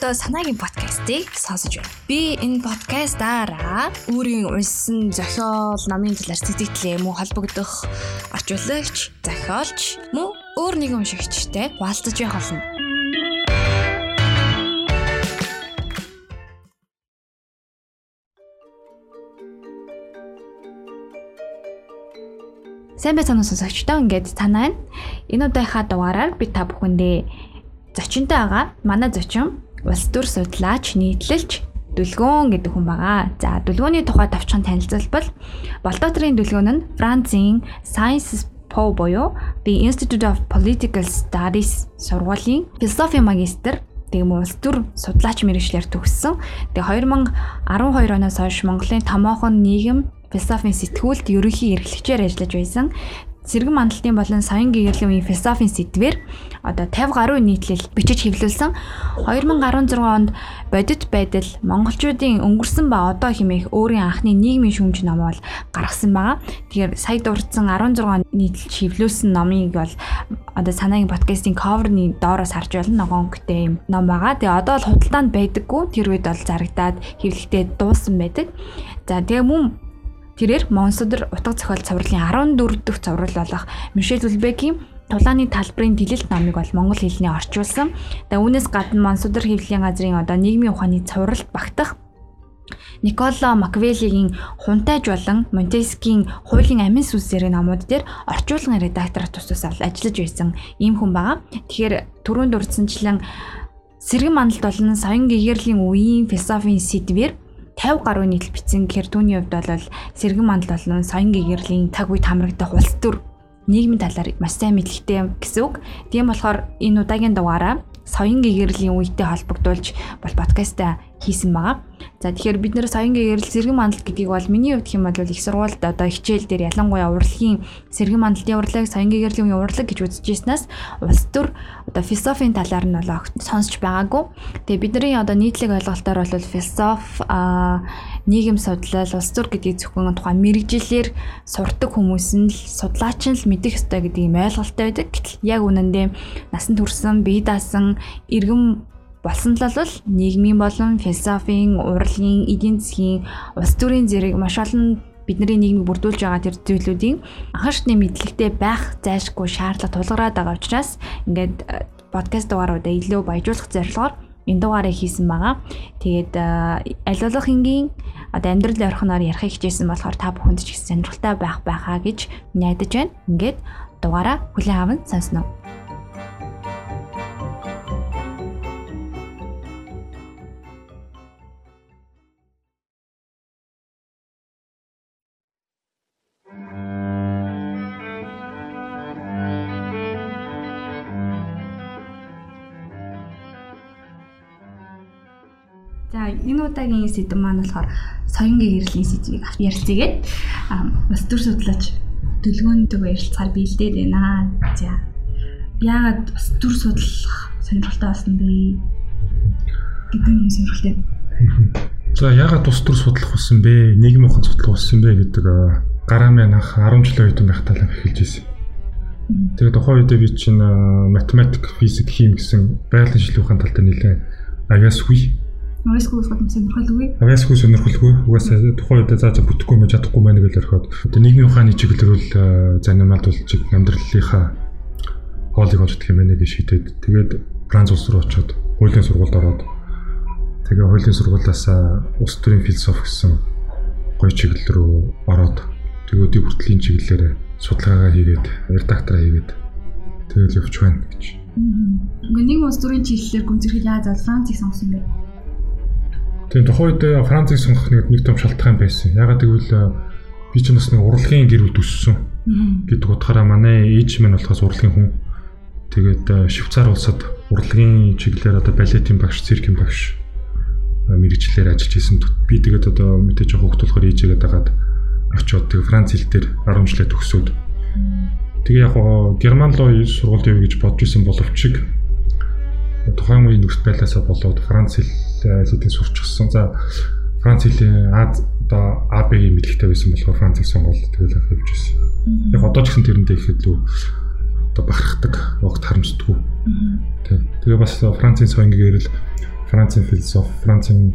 одоо санаагийн подкастыг сонсож байна. Би энэ подкастаараа өөрийн уншсан зохиол, намын талаар сэтгэлээ мөн холбогдох орчуулагч, зохиолч мөн өөр нэгэн уншигчтай хуваалцаж явах болно. Сайн байцгаана уу сонсогчдоо. Ингээд танаа энэ удаагийн дугаараар би та бүхэндээ зочинтой байгаа. Манай зочин улс төр судлаач, нийтлэлч Дүлгөөн гэдэг хүн байгаа. За дүлгөөний тухай тавчхан танилцуулбал Болдотрийн дүлгөөн нь Францын Sciences Po буюу The Institute of Political Studies сургуулийн философи магистр тийм улс төр судлаач мэрэгчлэр төгссөн. Тэгээ 2012 оноос хойш Монголын томоохон нийгэм философийн сэтгүүлд ерөнхий эрхлэгчээр ажиллаж байсан сэргэн мандалтын болон соён гэгэрлийн үеийн философийн сэдвэр одоо 50 гаруй нийтлэл бичиж хэвлүүлсэн 2016 онд бодит байдал монголчуудын өнгөрсөн ба одоо хэмээх өөрийн анхны нийгмийн шүүмж ном бол гаргасан байгаа. Тэгэхээр сая дурдсан 16 нийтлэл хэвлүүлсэн номыг бол одоо санаагийн подкастын cover-ны доороос харж болно ногоонхтэй юм ном байгаа. Тэгээ одоо л худалдаанд байдаггүй тэр үед бол зарагдаад хэвлэгтээ дууссан байдаг. За тэгээ мөн Тэрээр Монсодор утга зохиол цувралын 14 дэх цуврал болох Мишель Зүлбекийн Тулааны талбарын дэлэлт номыг бол монгол хэлний орчуулсан. Тэгээ үүнээс гадна Монсодор хэвлэлийн газрын одоо нийгмийн ухааны цувралд багтах Николо Маквелигийн Хунтайж болон Монтескийн Хуулийн амин сүнсээр номууд дээр орчуулгын редактор тусаас ажиллаж байсан ийм хүн байгаа. Тэгэхээр түрүүнд урдсанчлан сэргэн мандалт болон соён гэгэрлийн үеийн философийн сэдвэр 50 гаруй нийтлэл бичсэн гэхээр түүний хувьд бол сэргэн мандал болон соён гэгэрлийн цаг үед хамрагдах улс төр нийгмийн талаар маш сайн мэдлэгтэй гэсэн үг. Тийм болохоор энэ удаагийн дугаараа соён гэгэрлийн үетэй холбогдуулж бол подкастаа хийсэн байгаа. За тэгэхээр бид нэр соён гэрэл сэргэн мандалт гэдгийг бол миний хувьд хэм бол их сургуульд одоо хичээл дээр ялангуяа урлагийн сэргэн мандалтын урлаг, соён гэрлийн урлаг гэж үзэж ирснээс улс төр одоо философийн талаар нь бол сонсч байгаагүй. Тэгээ бидний одоо нийтлэг ойлголтоор бол философи а нийгэм судлал, улс төр гэдгийг зөвхөн тухайн мэрэгжилээр сурдаг хүмүүс нь л судлаач нь л мэдэх ёстой гэдэг юм ойлголттой байдаг. Гэтэл яг үнэндээ насан турсан, бие даасан, иргэн Болсон тал бол нийгмийн болон философийн, урлагийн, эдийн засгийн, улс төрийн зэрэг маш олон бидний нийгмийг бүрдүүлж байгаа тэр зүйлүүдийн анхан шатны мэдлэгтэй байх зайлшгүй шаардлага тулгараад байгаа учраас ингээд э, подкаст дугааруудаа илүү баяжуулах зорилгоор энэ дугаарыг хийсэн байгаа. Тэгээд э, аль болох энгийн одоо амьдрал орхиноор ярихыг хичээсэн болохоор та бүхэнд ч их сонирхолтой байх байхаа гэж найдаж байна. Ингээд дугаараа хүлээн аван сонсноо. Энэ удаагийн сэдэв маань болохоор соён гэрлийн сэдвийг ярилцгээе. Аа бас төр судлаач төлгөөнтэйг ярилцахаар биелдээд байна. За. Яагаад бас төр судлах сонирхолтой болсон бэ? гэдэг нэг сонирхолтой. За яагаад тус төр судлах болсон бэ? Нийгэм ухаан судлах болсон бэ гэдэг гараа маань анх 10 жилийн үед байх талаар эхэлж ирсэн. Тэгээд тухайн үедээ би чинь математик, физик, хим гэсэн байгалийн шилжүүлэх ухаан талтай нэлээд авьяасгүй Авьяасгүй болоход сонирхолгүй. Авьяасгүй сонирхолгүй. Угаасаа тухайн үед заа за бүтэхгүй мэж чадахгүй байна гэж орхиод. Одоо нийгмийн ухааны чиглэлрүүл э, занимаалдуулж амьдралынхаа хоолыг олж гэх юм байна гэж шийдээд тэгээд Франц улс руу очиод хуулийн сургуульд ороод тэгээ хуулийн сургуулиас улс төрийн философи гэсэн гоё чиглэл рүү ороод тэгээ өдий хүртлийн чиглэлээр судалгаагаа хийгээд редактораа хийгээд тэгэл явж байна гэж. Ингээ нэг улс төрийн чиглэлээр гүнзэрхэл яаж бол Францыг сонгосон бэ? Тийм тухайн үед Францыг сонгох нэг нэг том шалтгаан байсан. Ягаад гэвэл э, би ч бас нэг урлагийн гэр бүл төссөн гэдэг утгаараа манай ээж минь болохоос урлагийн хүн. Тэгээд э, Швейцар улсад урлагийн чиглэлээр одоо балетын багш, циркийн багш э, мэрэгчлэр ажиллаж исэн. Би тэгээд одоо мэдээж хөвгт болохоор ээжээгээ дагаад очиод тэгээд Франц хэл дээр 10 жилээ төгсөөд тэгээ яг герман руу сургууль явъя гэж бодож исэн боловч тухайн үеийн нөхцөл байдлаасаа болоод Франц хэлийг сурчсан. За Франц хэлийн Аз одоо АБ-ийн мэдлэгтэй байсан болохоор Францыг сонгоод тэгэл явж ирсэн. Яг одоо ч гэсэн тэрэндээ их илүү одоо бахархдаг, огт харамсдаггүй. Тэг. Тэгээ бас Францын соён гэрэл Францын философи, Францын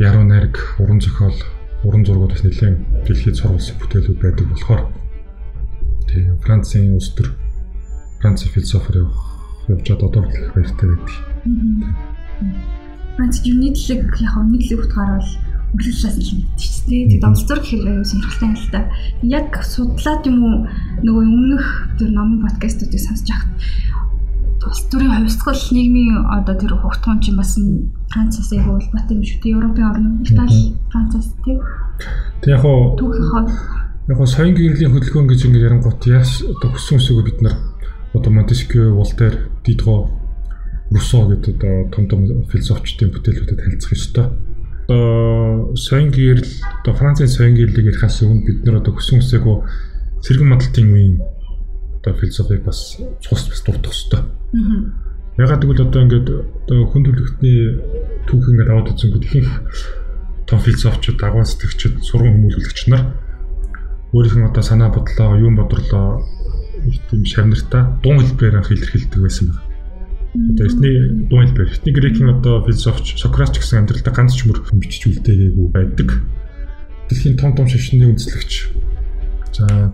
яруу найраг, уран зохиол, уран зургуудаас нэлээд дэлхийд сурвалжсан бүтээлүүд байдаг болохоор тийм Францын улс төр Францын философиор явж одоо их баяртай байдаг. Франц юнитлэг яг нийтлэг утгаар бол өглөөс л мэдчих ч тийм. Тэгээд онцлог гэхээр аюу сонирхолтой юм л та. Яг судлаад юм уу нөгөө өмнөх тэр номын подкастуудыг сонсож байхад улс төрийн хувьсгал нийгмийн одоо тэр хугтгуун чинь бас Францаас яг улбатай юм шүү дээ. Европын орнууд Итали, Францаас тийм. Тэг яг хоо түүхийн хоо яг хоо соён гэрлийн хөдөлгөөн гэж ингэ ярангуут яаш одоо хүссэн үсээгөө бид нар одоо Монтескио, Волтер, Дидро, Руссо гэдэг одоо том том философчдын бүтээлүүдэд танилцах ёстой одоо соён гэрэл одоо Францын соён гэрлийг ярихаас өмнө бид нэр одоо хүсэн үсээгөө цэрэгэн мадалтын үеийн одоо философиг бас цус бас дурдах хэвээр. Ягаад гэвэл одоо ингээд одоо хүн төрөлхтний түүх ингээд аваад үзэнгүүт ихэнх том философчид, агуун сэтгэгчид, сургууль хүмүүлэгч нар өөрийнх нь одоо санаа бодлоо, юун бодрлоо их тийм шавнартаа дун хэлбэрээр анх илэрхийлдэг байсан байна. Одоо эртний дуу хэлбэр, эртний грекийн одоо философч Сократ гэсэн амьдралдаа ганц ч мөр бичиж үлдээгээгүй байдаг. Дэлхийн том том шашны үндэслэгч. За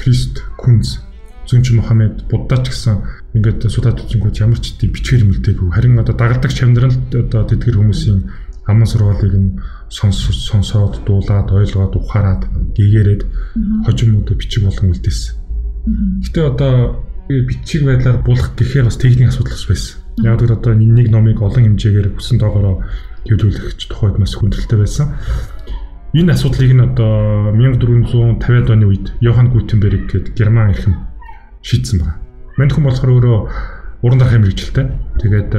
Крист, Күнз, Зүнч Мухаммед, Будда ч гэсэн ингээд судаад үзэнгүүт ямар ч тийм бичгээр мэлдээгүй. Харин одоо дагалдагч амьдралд одоо тэдгэр хүмүүсийн аман сургаалыг нь сонс сонсоод дуулаад ойлгоод ухаарад гээгээрээд хожимнуудаа бичиг болгон үлдээсэн. Гэтэ одоо бичиг байдлаар булах гэхээр бас техникийн асуудал бас байсан. Яг л одоо нэг номыг олон хэмжээгээр хүссэн доогороо хэвлүүлэх тухайд бас хүндрэлтэй байсан. Энэ асуудлыг нь одоо 1450-аад оны үед Йохан Гутенберг гэдэг герман эрхэм шийдсэн байна. Манд хүн болохоор өөрөө уран дарахын мэрэгчлээ. Тэгээд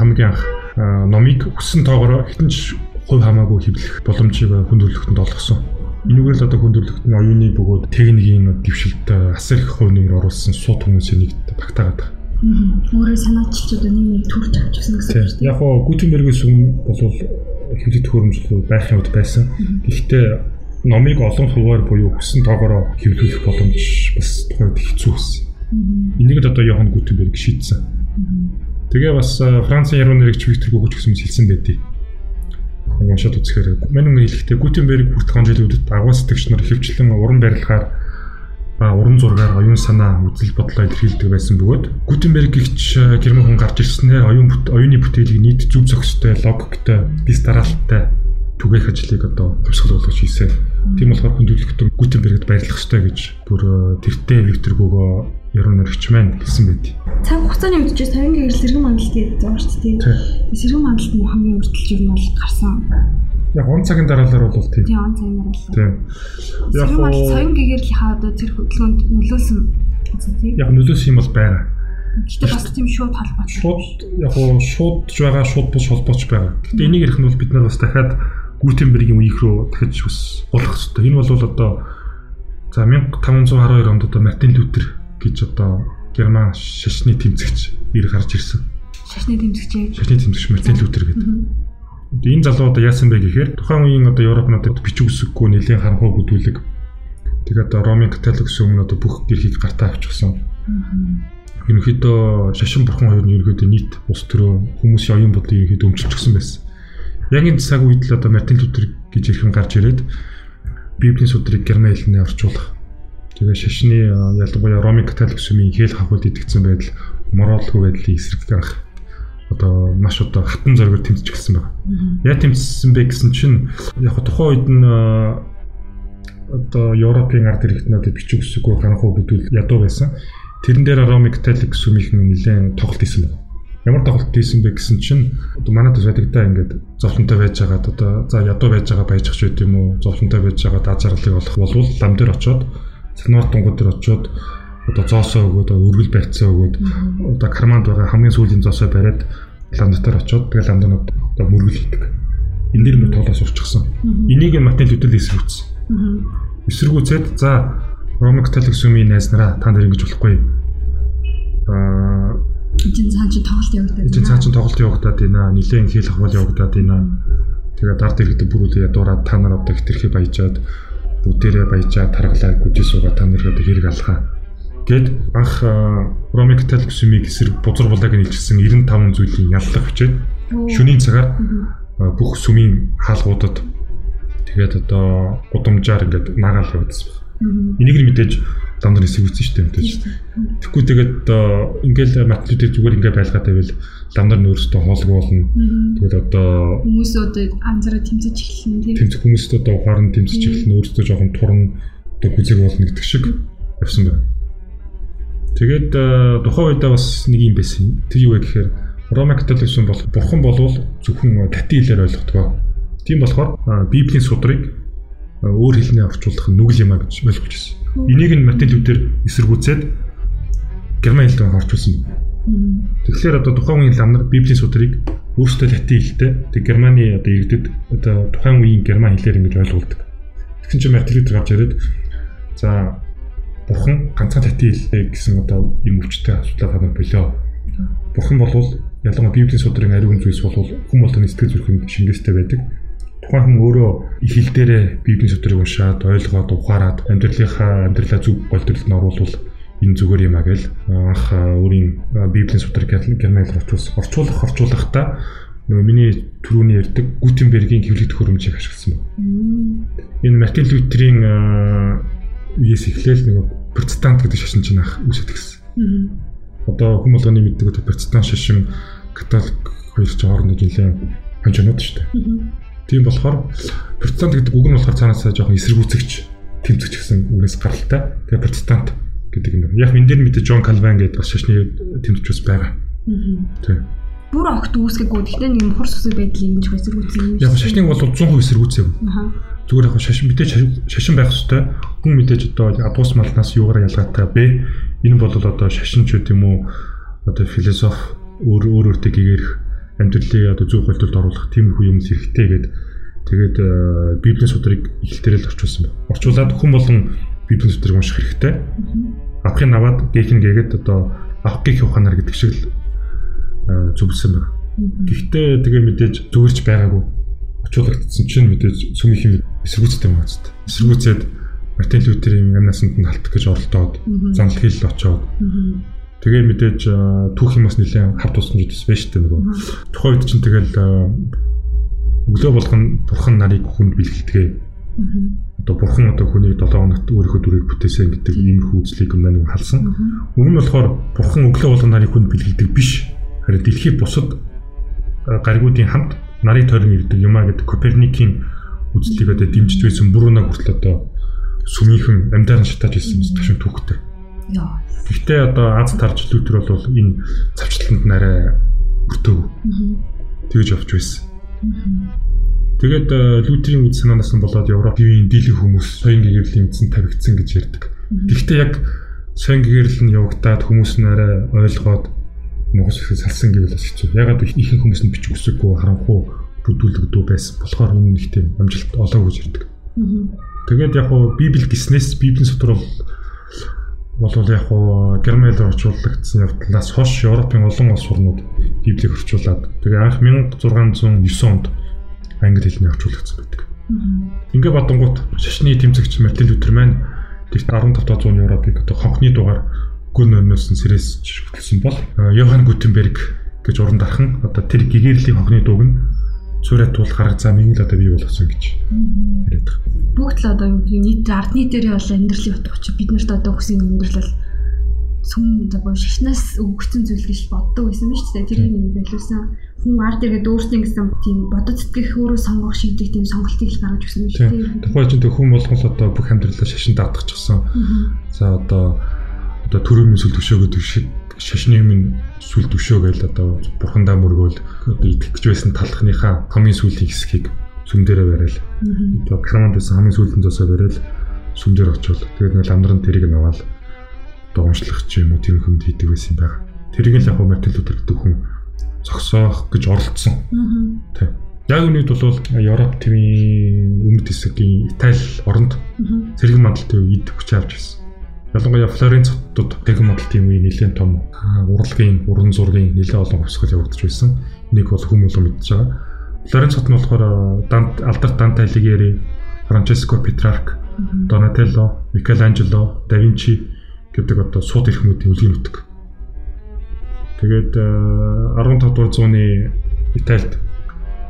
хамгийн анх номыг хүссэн тоогоор хитэнч хувь хамаагүй хэвлэх боломжийг хүн төрөлхтөнд олгосон. Энүүгээр л одоо хүндрэлт нь оюуны бөгөөд техникийн дэвшилт асар их нэмэр оруулсан сууд хүмүүсийн нэг багтаагаад байна. Өөрөө санаачилчууд нийгмийг төрж авч гисэн гэсэн үг. Яг гоо Гутенбергээс өмнө бол хэвлэл төхөөрөмжлөл байхын үед байсан. Гэхдээ номыг олон хуваар буюу хүссэн тоогоороо хэвлүүлэх боломж бас тухайд хэцүү байсан. Энийг л одоо Йохан Гутенберг шийдсэн. Тэгээ бас Францын яруу нэрэгч Виктор Гүгч гэсэн юм хэлсэн байдیں۔ Уншаад үзэхээр мань өмнө хэлэхдээ Гутенберг хүртэх жилүүдэд агуу сэтгэгч нар хөвчлэн уран барилгаар ба уран зургаар оюун санаа үзэл бодлоо илэрхийлдэг байсан бөгөөд Гутенберг гихч герман хүн гарч ирснээр оюун оюуны бүтээлийг нийт зөв зохистой, логиктой, бис дараалттай түгээх ажлыг одоо болгож хийсэн. Тийм болохоор хүндрэлт Гутенбергт баярлах ёстой гэж бүр тэртээ Виктор Гүгөө яруу нэрч маань хэлсэн байд. Цаг хугацааны үед ч савин гэрэл сэргэн мандалт гэдэг байгаа шүү дээ. Сэргэн мандалт нь хамгийн өртөлж нь бол гарсан. Яг он цагийн дараалал бол тийм. Тийм он цагийн дараалал. Тийм. Яг савин гэрэлийнхаа одоо тэр хөдөлгөөнд нөлөөсөн тийм. Яг нөлөөсөн юм бол байна. Гэтэ бас тийм шууд холбоотой. Шууд яг уу шуудж байгаа, шууд бус холбооч байгаа. Гэтэ энийг ярих нь бол бид нар бас дахиад Гутенбергийн үеих рүү дахиж бас болох хэрэгтэй. Энэ бол одоо за 1512 онд одоо Мартин Лютер гэж одоо герман шашны тэмцэгч ир гарч ирсэн. Шашны тэмцэгч. Шашны тэмцэгч Мартин Лютер гэдэг. Энэ залуу одоо яасан бэ гэхээр тухайн үеийн одоо Европнуудад бичиг үсэггүй нэлийн харанхуй бүдүүлэг. Тэгээд одоо Ромын католик өмнө одоо бүх гэрхийг гартаа авчихсан. Ерөнхийдөө шашин бурхан хоёр нь ерөнхийдөө нийт ус төрөө хүмүүсийн оюун бодлыг ерөнхийдөө өмчилчихсэн байсан. Яг энэ цаг үед л одоо Мартин Лютер гэж ирхэн гарч ирээд Библийн судрыг герман хэлнээр орчуулах Тэгээ шашны ялангуяа Ромын католик сүмийн хэл хавхад идэгцэн байдал мороолгүй байдлыг эсрэгдэх одоо маш одоо хатан зоргоор тэмцэж гэлсэн байна. Яа тэмцсэн бэ гэсэн чинь яг тухайн үед нь одоо Европын ард иргэднээ одоо бичиг үсэггүй ханхуу гэдүүл ядуу байсан. Тэрэн дээр Ромын католик сүмийнхэн нэлээд тоглолт хийсэн байна. Ямар тоглолт хийсэн бэ гэсэн чинь одоо манайд байдагдаа ингээд зовлонтой байж байгаад одоо за ядуу байж байгаа баяжчих шүү дээ юм уу зовлонтой байж байгаа даа зарлыг олох болвол лам дээр очоод санаар тунгууд дээр очиод одоо зоосоо өгөөд өргөл барьцаа өгөөд одоо карманд байгаа хамгийн сүүлийн зоосоо бариад ландтаар очиод тэгээ ланднууд одоо мөргөл хийдэг. Энэ дэр мөр тоолоо сурчсан. Энийг матен төдөл эсрэгүүцсэн. Эсрэгүүцээд за Ромын католик сүмийн найз нараа та нар ингэж болохгүй. Аа Эцэн цаан чинь тоглолт явагдаад байна. Эцэн цаан чинь тоглолт явагдаад байна. Нилээн хэл хавал явагдаад байна. Тэгээд ард иргэдэд бүрүүлээ ядуураад та нар одоо хитрхи баяжаад бүгдээрээ баяжаа таргалаа гүжиж суугаа та нар одоо хэрэг алхаа. Гэт анх Ромын католик сүмийг эсрэг бузар булааг нь илчилсэн 95 зүйлийн яллах хүчээд Шөнийн цагаар бүх сүмийн хаалгуудад. Тэгээд одоо гудамжаар ингээд наагаал явуулсан байна. Энийг нь мэдээж дамдар хэсэг үүсэн шүү дээ мэдээж. Тэгэхгүй тэгээд ингээл матлуудыг зүгээр ингээ байлгаад байвал дамдар нь өөрөөсөө хоолгүй болно. Тэгээд одоо хүмүүс одоо анзаараа тэмцэж эхэлнэ тийм. Тэмцэх хүмүүст одоо ухаар нь тэмцэж эхэлнэ өөрөөсөө жоохон турн одоо хүзэг болно гэдэг шиг явсан байна. Тэгээд тухайн үедээ бас нэг юм байсан. Тэр юу вэ гэхээр Рома католиксон бол бурхан болвол зөвхөн тати хэлээр ойлгодог. Тийм болохоор Библийн судрыг өөр хэлнээр орчуулах нь нүгэл юм а гэж ойлгож байсан. Энийг нь Мартин Лютер эсэргүүцээд герман хэлээр орчуулсан. Тэгэхээр одоо тухайн үеийн лам нар Библийн судрыг өөрсдөө латин хэлтэй тэг германы одоо иргэдэд одоо тухайн үеийн герман хэлээр ингэж ойлгуулдаг. Тэгсэн чинь Мартин Лютер гарч ирээд за бурхан ганцхан латин хэлтэй гэсэн одоо юм өвчтэй асуудал гарна болоо. Бурхан болвол ялангуяа Библийн судрын ариун зүйлс болвол болгоны сэтгэл зүрхэнд шингээстэй байдаг тухайн хүн өөрөө их хэл дээрээ библийн судрыг уншаад ойлгоод ухаарад амьдралынхаа амьдралаа зөв голдролд нь оруулах энэ зүгээр юм а гэл анх өөрийн библийн судрыг германаар орчуулсан. Орчуулах орчуулахдаа нөгөө миний түрүүний ярьдаг Гутенбергийн хэвлэлт хөрөмжийг ашигласан байна. Энэ Мартин Лютерийн үеэс эхлээл нөгөө протестант гэдэг шашин чинь ах үүсэж гисэн. Одоо хүн болгоны мэддэг протестант шашин католик хоёр ч хоорондоо нэлээд ханчнууд шүү дээ. Тийм болохоор протестант гэдэг үг нь болохоор цаанаасаа жоохон эсэргүүцэгч тэмцэгч гэсэн үгнээс гаралтай. Тэгээ протестант гэдэг юм. Яг энэ дээр мэдээ Джон Калвин гэдэг бас шашны тэмцэгч бас байгаа. Тийм. Бүр огт үүсгэхгүй. Гэхдээ нэг хурс үсэг байдлыг энэ ч эсэргүүцсэн юм. Яг шашныг бол 100% эсэргүүцээв. Зүгээр яг шашин мэдээж шашин байх хэвээр хүн мэдээж одоо адуус малнаас юугаар ялгаатай бэ? Энэ бол одоо шашин ч гэдэг юм уу одоо философи өөр өөр өөртөө гэгэрх амьдралын одоо зөв хөлтөлд оруулах тийм их юм хэрэгтэй гэдэг тэгээд э, библийн судрыг ихэлтэрэл орчуулсан байна. Орчуулад хүн болон библийн судрыг унших хэрэгтэй. Авахын аваад гээхин гээгээд одоо авах гээх ухаанаар гэдэг шиг л зөвлөсөн байна. Гэхдээ тэгээ мэдээж зүгэрч байгаагүй. Орчуулагдсан чинь мэдээж сүмийн эсэргүүцтэй юм байна. Эсэргүүцээд Мартин Лютерийн амнасанд нь халтах гэж оролдоод занл хэл очоод Тэгээ мэдээж түүх юм бас нэлээд хав туссан зүйлс байж тээ нөгөө. Тухайн үед чинь тэгэл өглөө болгон бурхан нарыг хүнд бэлгэлдэгэ. Одоо бурхан одоо хүнийг 7 хоногт өөрийнхөө дүрээр бүтээсэн гэдэг ийм их үзлийг нэг халсан. Өмнө нь болохоор бурхан өглөө болгон нарыг хүнд бэлгэлдэг биш. Харин дэлхийд бусад гаригуудын хамт нарыг тойрон ирдэг юмаа гэдэг Коперникийн үзлийг одоо дэмжиж байсан бүрүүнээ хүртэл одоо сүмийнхэн амьдаар шатааж ирсэн гэсэн түүхтэй. Яа. Гэхдээ одоо Аз тарж лютер бол энэ завчлалтанд нарай өртөв. Тэгж явж байсан. Тэгээд лютерийн үд санаанаас нь болоод Европын дийлэн хүмүүс соён гэгэрлийн эзэн тавигдсан гэж ярьдаг. Гэхдээ яг соён гэгэрэл нь явагдаад хүмүүс нь арай ойлгоод Монгол хэсэг салсан гэвэл бас хэцүү. Ягаад ихэнх хүмүүс нь бичих үсэггүй харанхуу бүдүүлэгдүү байсан болохоор үнэн ихтэй амжилт олоо гэж ярьдаг. Тэгээд яг хуу Библи гиснээс Библийн сутар бол бол яг хуу Германид орчуулагдсан явдлаас хойш Европын олон улс орнууд Библийг орчуулад тэгээ анх 1609 онд англи хэлний орчуулагдсан байдаг. Ингээ бодонгууд шашны тэмцэгч Мартин Лютер маань тэгт 15 зууны Европыг одоо хонхны дугаар гүн өнөөс нь сэрээс хөтлсөн бол Йохан Гутенберг гэж уран дархан одоо тэр гэгэрлийн хонхны дууг нь цуурай туул гаргаж зам нэг л одоо бий болгосон гэж яриад байгаа. Бүгд л одоо юу гэдэг нийт ард нийтээрээ бол амьдралын утга учир бид нарт одоо хүсийн амьдрал сүм одоо шашнаас өгөгдсөн зүйл гэж боддог байсан биз дээ. Тэр нэг байлуусан хүн ард иргэд өөрсдийн гэсэн тийм бодод сэтгэх өөрөө сонгох шийдэх тийм сонголтыг л гаргаж өгсөн биз дээ. Тухайн чинь хүн болгол одоо бүх амьдралаа шашин даатгачихсан. За одоо одоо төрөмийн сүл төвшөөгөө шиг шашны минь сүл төвшөө гээл одоо бурхандаа мөргөөл одоо итгэх гэж байсан талхныхаа хамгийн сүүлийн хэсгийг сүм дээрээ барайл. Одоо карманд байсан хамгийн сүүлийн зосоо барайл сүм дээр очивол тэгээд нэг ламдрын тэрийг наваал одоо уншлах ч юм уу тийм хүнд хийдэг байсан байх. Тэрийг л яг Мартин Лютер гэдэг хүн зогсоох гэж оролцсон. Тэг. Яг үнэд бол Европ төвийн өмнөд хэсгийн Итали оронд зэрэг мандалтай үед хүч авч ирсэн. Ялангуяа Флоренц хотод тэгэн модалтын үе нэлээд том урлагийн уран зургийн нэлээд олон хувьсгал явагдаж байсан. Энийг бол хүмүүс мэдж байгаа. Флоренц хот нь болохоор Дант Алдарт Данте Алигьери, Франческо Петрарк, Донателло, Микеланжело, Да Винчи гэдэг одоо сууд эрхмүүдийн үлгийн нутаг. Тэгээд 15 дугаар зууны Италид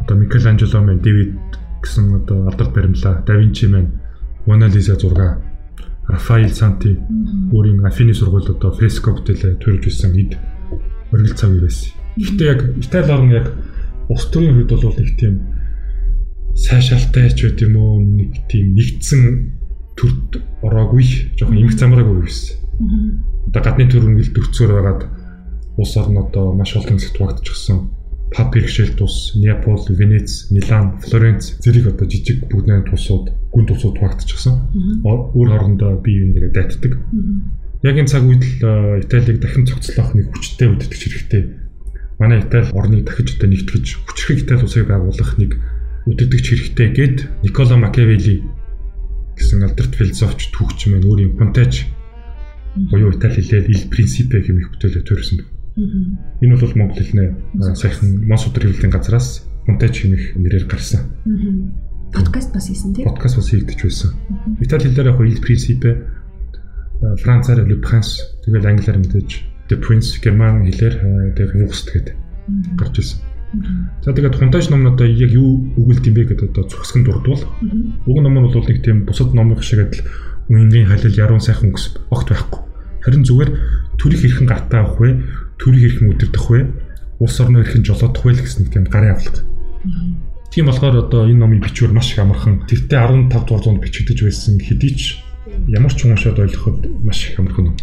одоо Микеланжело мэн Дэвид гэсэн одоо алдарт баримлаа, Да Винчи мэн Мона Лиза зураг, Рафаэл Санти өөрийн Афины сургууль одоо фреско бүтээлээ төрж исэн эд оргил цаг байсан. Гэхдээ яг Итали орн яг улс төрийн хувьд бол нэг тийм сайшаалтай ч байт юм уу нэг тийм нэгдсэн төрд ороогүй жоохон эмх замраагүй байсан. Одоо гадны төр өнгөл дөрцөөр байгаад улс орн одоо маш олон хэсэгт багтчихсан. Пап бэрхшээлт ус, Неапол, Венец, Милан, Флоренц зэрэг одоо жижиг бүгднээ тусууд, гүн тусууд багтчихсан. Өөр хоорондоо бие биенээ дайтдаг. Яг энэ цаг үед л Италиг дахин цогцлоох нэг хүчтэй үддэгч хэрэгтэй. Манай Итали орныг дахиж одоо нэгтгэж хүчрхэг Итали улсыг байгуулах нэг үддэгч хэрэгтэй гэд Николо Макиавелли гэсэн алдарт философч түүхч маань өөрийн Понтеж буюу Итали хэлээр il principe гэмэх бүтээлээр төрсөн. Энэ бол монгол хэлний саяхан Мос өдөр хэвлэлийн газраас Монтеч хэмэх нэрээр гарсан. Подкаст бас хийсэн тийм. Подкаст бас хийгдэж байсан. Итали хэлээр яг il principe Францаар le prince тэгэл англиар мэдээж the prince герман хэлээр тэгээд юуст гэдэг гарч ирсэн. За тэгээд хунтаж номнуудаа яг юу өгүүлт юм бэ гэдэг одоо цухсгэн дурдвал уг ном нь бол нэг тийм бусад номын шиг адил үнгийн халил яруу сайхан өнгөс огт байхгүй. Харин зүгээр төрөх хэрхэн гартаа авах вэ? Төрийг хэрхэн өдөрдөх вэ? Улс орноо хэрхэн жолоодох вэ гэсэн тийм гарын авлага. Тийм болохоор одоо энэ номын бичвэр маш их амархан. Тэгтээ 15 дугаар зуунд бичигдэж байсан хэдий ч ямар ч уншаад ойлгоход маш их амархан ном.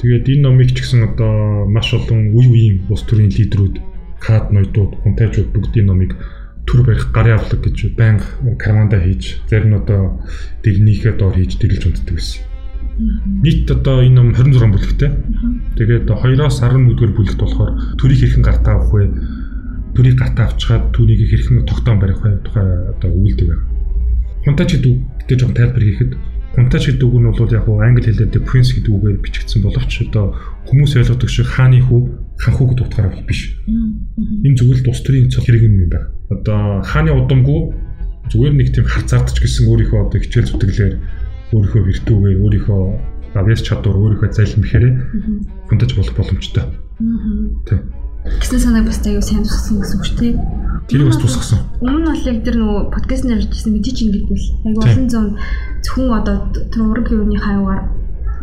Тэгээд энэ номыг ч гэсэн одоо маш олон үе үеийн улс төрийн лидерүүд, кад ноёдууд, хунтайчууд бүгдийн номыг төр барих гарын авлага гэж байнга карманда хийж, зарим нь одоо дэгнийхээ доор хийж дэглэж унтдаг байсан. Нийт одоо энэ ном 26 бүлэгтэй. Тэгээд 2-оос 11-р бүлэгт болохоор төрийг хэрхэн гартаа авах вэ? Төрийг гартаа авчгаад түүнийг хэрхэн тогтоон барих вэ? Тухай одоо өгүүлдэг байна. Хунтач гэдэг гэдэг жоохон тайлбар хийхэд хунтач гэдэг үг нь бол яг англи хэлээр prince гэдэг үгээр бичигдсэн боловч одоо хүмүүс ойлгодог шиг хааны хүү хан хүү гэдэг утгаараа биш. Энэ зүгээр л тус төрийн хэрэг юм байна. Одоо хааны удамгүй зүгээр нэг тийм харцаардч гэсэн өөрийнхөө одоо хичээл зүтгэлээр өөрийнхөө виртүүгээр өөрийнхөө авьяас чадвар өөрийнхөө залхимхээр хүндэж болох боломжтой. Тийм. Гэсэн санааг бас аюу сайн тусгасан гэсэн үг тийм. Тэрийг бас тусгасан. Өмнө нь бол яг тэр нөгөө подкаст нэр хийсэн мэдээч ингэж бил. Аюу олон зам зөвхөн одоо тэр ураг юуны хаягаар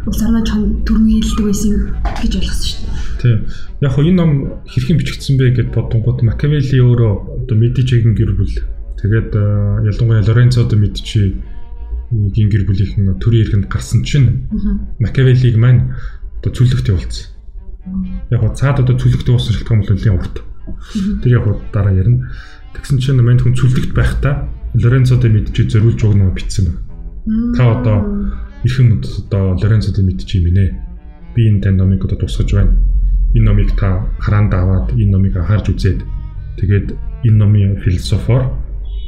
улс орноо чон төрмийлдэг байсан гэж ойлгосон шүү дээ. Тийм. Яг хоо энэ ном хэрхэн бичигдсэн бэ гэд бодонгууд Макавелли өөрөө одоо Медичигийн гэр бүл тэгээд ялангуяа Лоренцо де Медичи гийн гэр бүлийнхэн төрийн эрхэнд гарсан чинь Макавеллиг маань одоо цүлэгт явуулсан. Яг гоо цаад одоо цүлэгт явуулсан шалтгаан бол нэлийн урт. Тэр яг дараа ярина. Тэгсэн чинь мань хүн цүлэгт байхдаа Лоренцо де Медичи зориулж өгнө байна. Та одоо эрхэм одоо Лоренцо де Медичи юм нэ. Би энэ тань номыг одоо тусгаж байна. Энэ номыг та хараанд аваад энэ номыг анхаарч үзээд тэгээд энэ номын философоор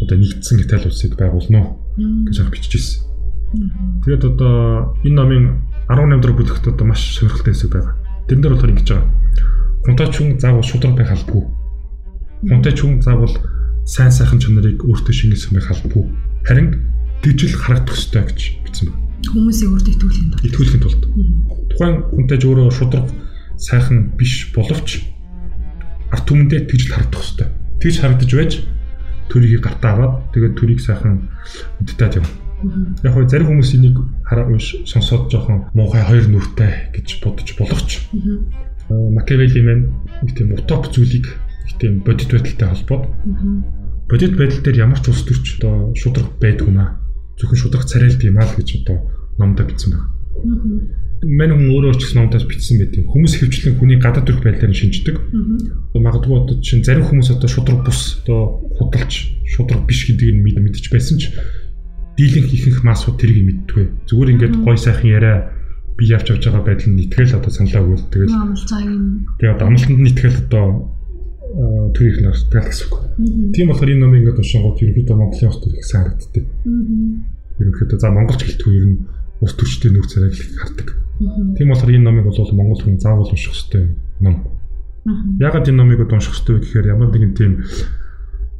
одоо нэгдсэн Итали улсыг байгуулна гэж анх бичижсэн. Тэгээд одоо энэ номын 18 дахь бүлэгт одоо маш сонирхолтой хэсэг байгаа. Тэрэн дээр болохоор ингэж байгаа. Хунтаач хүн заавал шудраг байх албагүй. Хунтаач хүн заавал сайн сайхан чанарыг өөртөө шингээсэн байх албагүй. Харин дижил харагдах ёстой гэж бичсэн байна. Хүмүүсийг өөртөө итгүүлэхийн тулд. Итгүүлэхийн тулд. Тухайн хүнтэйж өөрөө шудраг сайхан биш боловч арт түмэндээ тэгж харагдах ёстой. Тэгж харагдаж байж төрийг гартаа аваад тэгээд төрийг сайхан үдтээд юм. Яг хөө зарим хүмүүс энийг хараа унш сонсоод жоохон муухай хоёр нүртэй гэж бодож болохч. Макавелли маань нэг тийм утоп зүйлийг нэг тийм бодит байдалтай холбоод бодит байдал дээр ямар ч улс төрч одоо шудраг байдгүй маа. Зөвхөн шудраг царайлт юм аа л гэж одоо номдоо бичсэн байна мань хүн өөрөө ч гэсэн номдоос бичсэн байт юм. Хүмүүс хөвчлэн хүний гадаад төрх байдлаар шинждэг. Магадгүй одоо чинь зарим хүмүүс одоо шудраг бус одоо худалч шудраг биш гэдгийг мэдж байсан ч дийлэнх ихэнх маасууд тэрийг мэдтгүй. Зүгээр ингээд гой сайхан яриа би явж явж байгаа байдал нь итгэл одоо саналаа өгөөл тэгэл. Тэгээд амлалтанд нь итгэл одоо төрийг настай гэсэн үг. Тийм болохоор энэ номыг ингээд уншингууд ерөнхийдөө Монголын төр их сайн харагддаг. Ерөнхийдөө за монголч гэлтгүй ер нь ус төрчтэй нөх царайг их хардаг. Тийм болохоор энэ номыг бол монгол хүн заавал унших ёстой ном. Ягаад энэ номыг унших ёстой вэ гэхээр ямар нэгэн тийм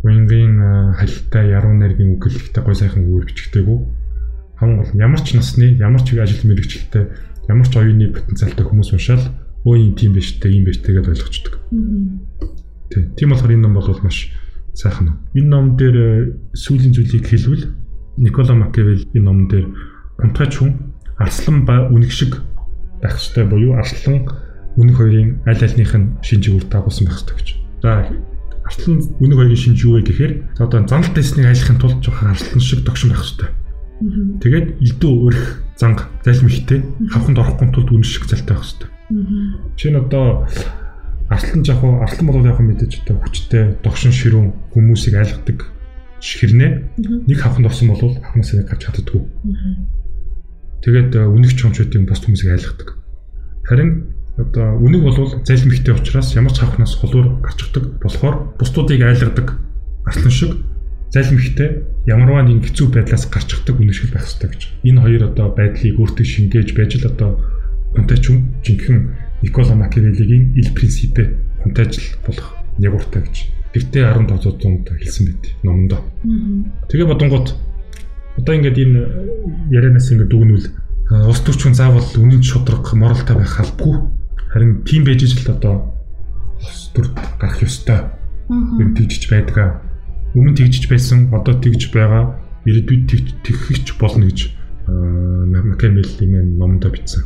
уянгийн халилтай яруу найргийн үгэлэгтэй гой сайхан үгээр бичгтэйгүү. Хамгийн гол ямар ч насны, ямар ч ажил мэргэжилтэй, ямар ч оюуны потенциалтай хүмүүс уншаал өө юм тийм биш үү, ийм биш тэгээд ойлгочдөг. Тий. Тийм болохоор энэ ном бол маш сайхан ном. Энэ ном дээр э, сүүлийн зүйлийг хэлвэл Никола Макиавелли энэ ном дээр гунтгайч хүн арслан ба үнэг шиг байх ёстой буюу арслан үнэг хоёрын аль альнийх нь шинжийг үр дагуулсан байх ёстой гэж. За арслан үнэг хоёрын шинж юу вэ гэхээр одоо занал дэснийг айлахын тулд жоохон арслан шиг тогшин байх ёстой. Тэгээд элдүү өрх занг залим ихтэй хавханд орохгүй тулд үнэ шиг залтай байх ёстой. Чинь одоо арслан жах уу арслан бол яг мэдээж одоо хүчтэй догшин ширүүн хүмүүсийг айлгадаг хэрнээ нэг хавханд орсон бол хавнаас нэг гарч чаддгүй. Тэгээд үнэг чомчуудын бус хүмүүсийг айлгадаг. Харин одоо үнэг бол залим ихтэй учраас ямар ч хавхнаас холуур гарчдаг болохоор бусдуудыг айлгадаг арслан шиг залим ихтэй ямарваа нэг хэцүү байдлаас гарчдаг үнэг шиг байх хэрэгтэй гэж. Энэ хоёр одоо байдлыг өөртөө шингээж байж л одоо хүнтэй ч юм жинхэнэ Никола Макиавеллигийн ил принципе хүнтэй ажил болох ягууртай гэж. Тэгтээ 15 зуунд хэлсэн байт номондоо. Тэгээ бодонгууд одоо ингээд энэ ярианаас ингээд дүгнүүл ус төрчүн заавал үнэн шудраг моралтай байх албагүй. Харин тийм байж ижил одоо ус төр гарах ёстой. Юм тэгжиж байдаг. Өмнө тэгжиж байсан, одоо тэгж байгаа. Ирээдүйд тэгхэж болно гэж Макиавелли мэн номондоо бичсэн.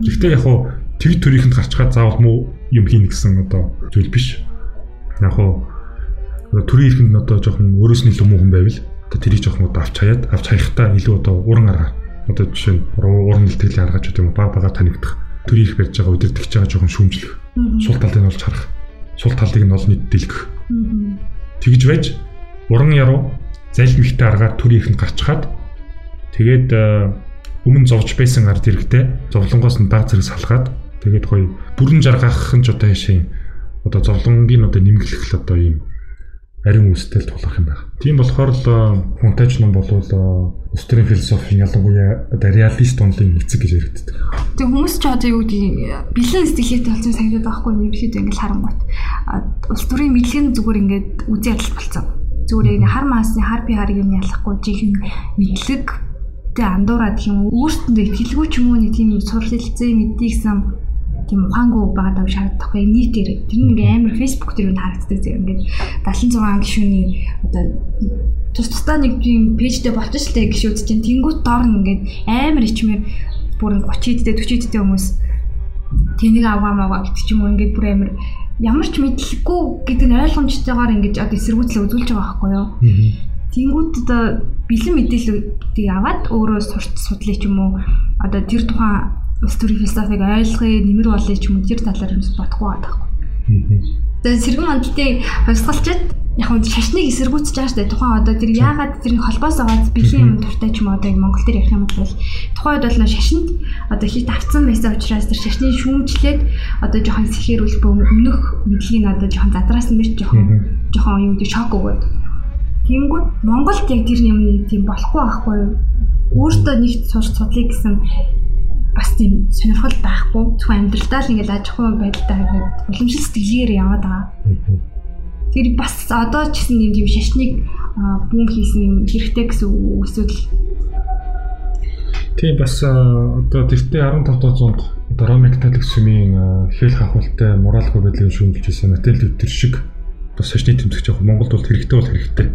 Гэхдээ яг хуу тэг төрийнхэнд гарчгаад заавал муу юм хийнэ гэсэн одоо зүйл биш. Яг хуу төрийн ихэнд одоо жоохон өөрөөс нь илүү муу хүн байвал одоо тэрийг жоохон одоо авч хаяад авч хаяхтаа илүү одоо уран арга одоо жишээ нь уран илтгэлийн аргач гэдэг юм баг багаар танигдах төрийн их барьж байгаа удирдахж байгаа жоохон шүүмжлэх. Сул талыг нь олж харах. Сул талыг нь олон нийт дэлгэх тэгж байж уран яруу залим ихтэй аргаар төрийн ихэнд гарчхаад тэгээд өмнө зовж байсан ард иргэдээ зовлонгоос нь баг зэрэг салгаад тэгээд гоё бүрэн жаргах нь ч одоо яшийн одоо зовлонгийн одоо нэмгэлэх л одоо ийм ариун үстэл тулах юм байна. Тийм болохоор л фонтаж ном бол өстрийн философийн ялангуяа одоо реалист онлын эцэг гэж яригддаг. Тэг хүмүүс ч одоо юу гэдэг бэлэн сэтгэлгээтэй болсон санагдаад байхгүй юм үү ингээл харангуйт. Улс төрийн мэдлэгийн зүгээр ингээд үзий адил болцсон. Зүгээр хар маасны хар би харыг юм ялахгүй жинхэнэ мэдлэг өөртөө андуураад юм уу өөртөндөө итгэлгүй ч юм уу нэг тийм мэддэг гэсэн тийм ухаангүй байгаа даа шаардахгүй. Нийтээр тэр нэг амар Facebook дээр нь харагддаг зэрэг ингээд 76 гишүүний одоо тус тусдаа нэг тийм пэйжтэй болчих л тэ гişүүд чинь тэнгуут доор нь ингээд амар ичмэр бүр 30 дэд 40 дэд хүмүүс тэнийг авгаа маагаа гэдэг ч юм уу. Ингээд бүр амар ямар ч мэдлэггүй гэдэг нь ойлгомжтойгоор ингэж одоо эсэргүүцэл үзүүлж байгаа байхгүй юу. Тэнгүүд одоо бэлэн мэдээллүүдийг аваад өөрөө сурч судлаа ч юм уу. Одоо тэр тухайн улс төрийн философиг ойлгоё, нэмэр болъё ч юм уу тэр талаар юм бодохгүй байхгүй. Тэгээд сэргэн мандалтыг хувьсгалчаад яг нь шашныг эсэргүүцэж байгаа шүү дээ. Тухайн одоо тэр яагаад тэрний холбоос аваад бэлэн юм дуртай ч юм одоо Монгол дээр ярих юм бол тухайн үед бол шашинд одоо хит авцсан байсан учраас тэр шашны шүүмжлээд одоо жоохон сэхэрүүл өмнөх мэдлэгийг одоо жоохон задраасан биш жоохон жоохон юу гэдэг шок өгөөд Тэнгүүд Монголд яг тэр юм тийм болохгүй байхгүй юу? Өөртөө нэгт сурч судлыг гэсэн тийм сонирхол байхгүй. Зөвхөн амьдралдаа л ингээл аж ахуй байдалтай ингээд уламжлал сэтгэлгээр яваад байгаа. Тэр бас одоо ч гэсэн юм тийм шашныг бүүм хийсэн юм хэрэгтэй гэсэн үг эсвэл Тийм бас одоо тэртээ 15 дуусанд одоо Ромын католик сүмийн хэл хахуултай моралгүй байдлыг шүүмжилж байсан Мател Лютер шиг бас шашны тэмцэгч яг Монголд бол хэрэгтэй бол хэрэгтэй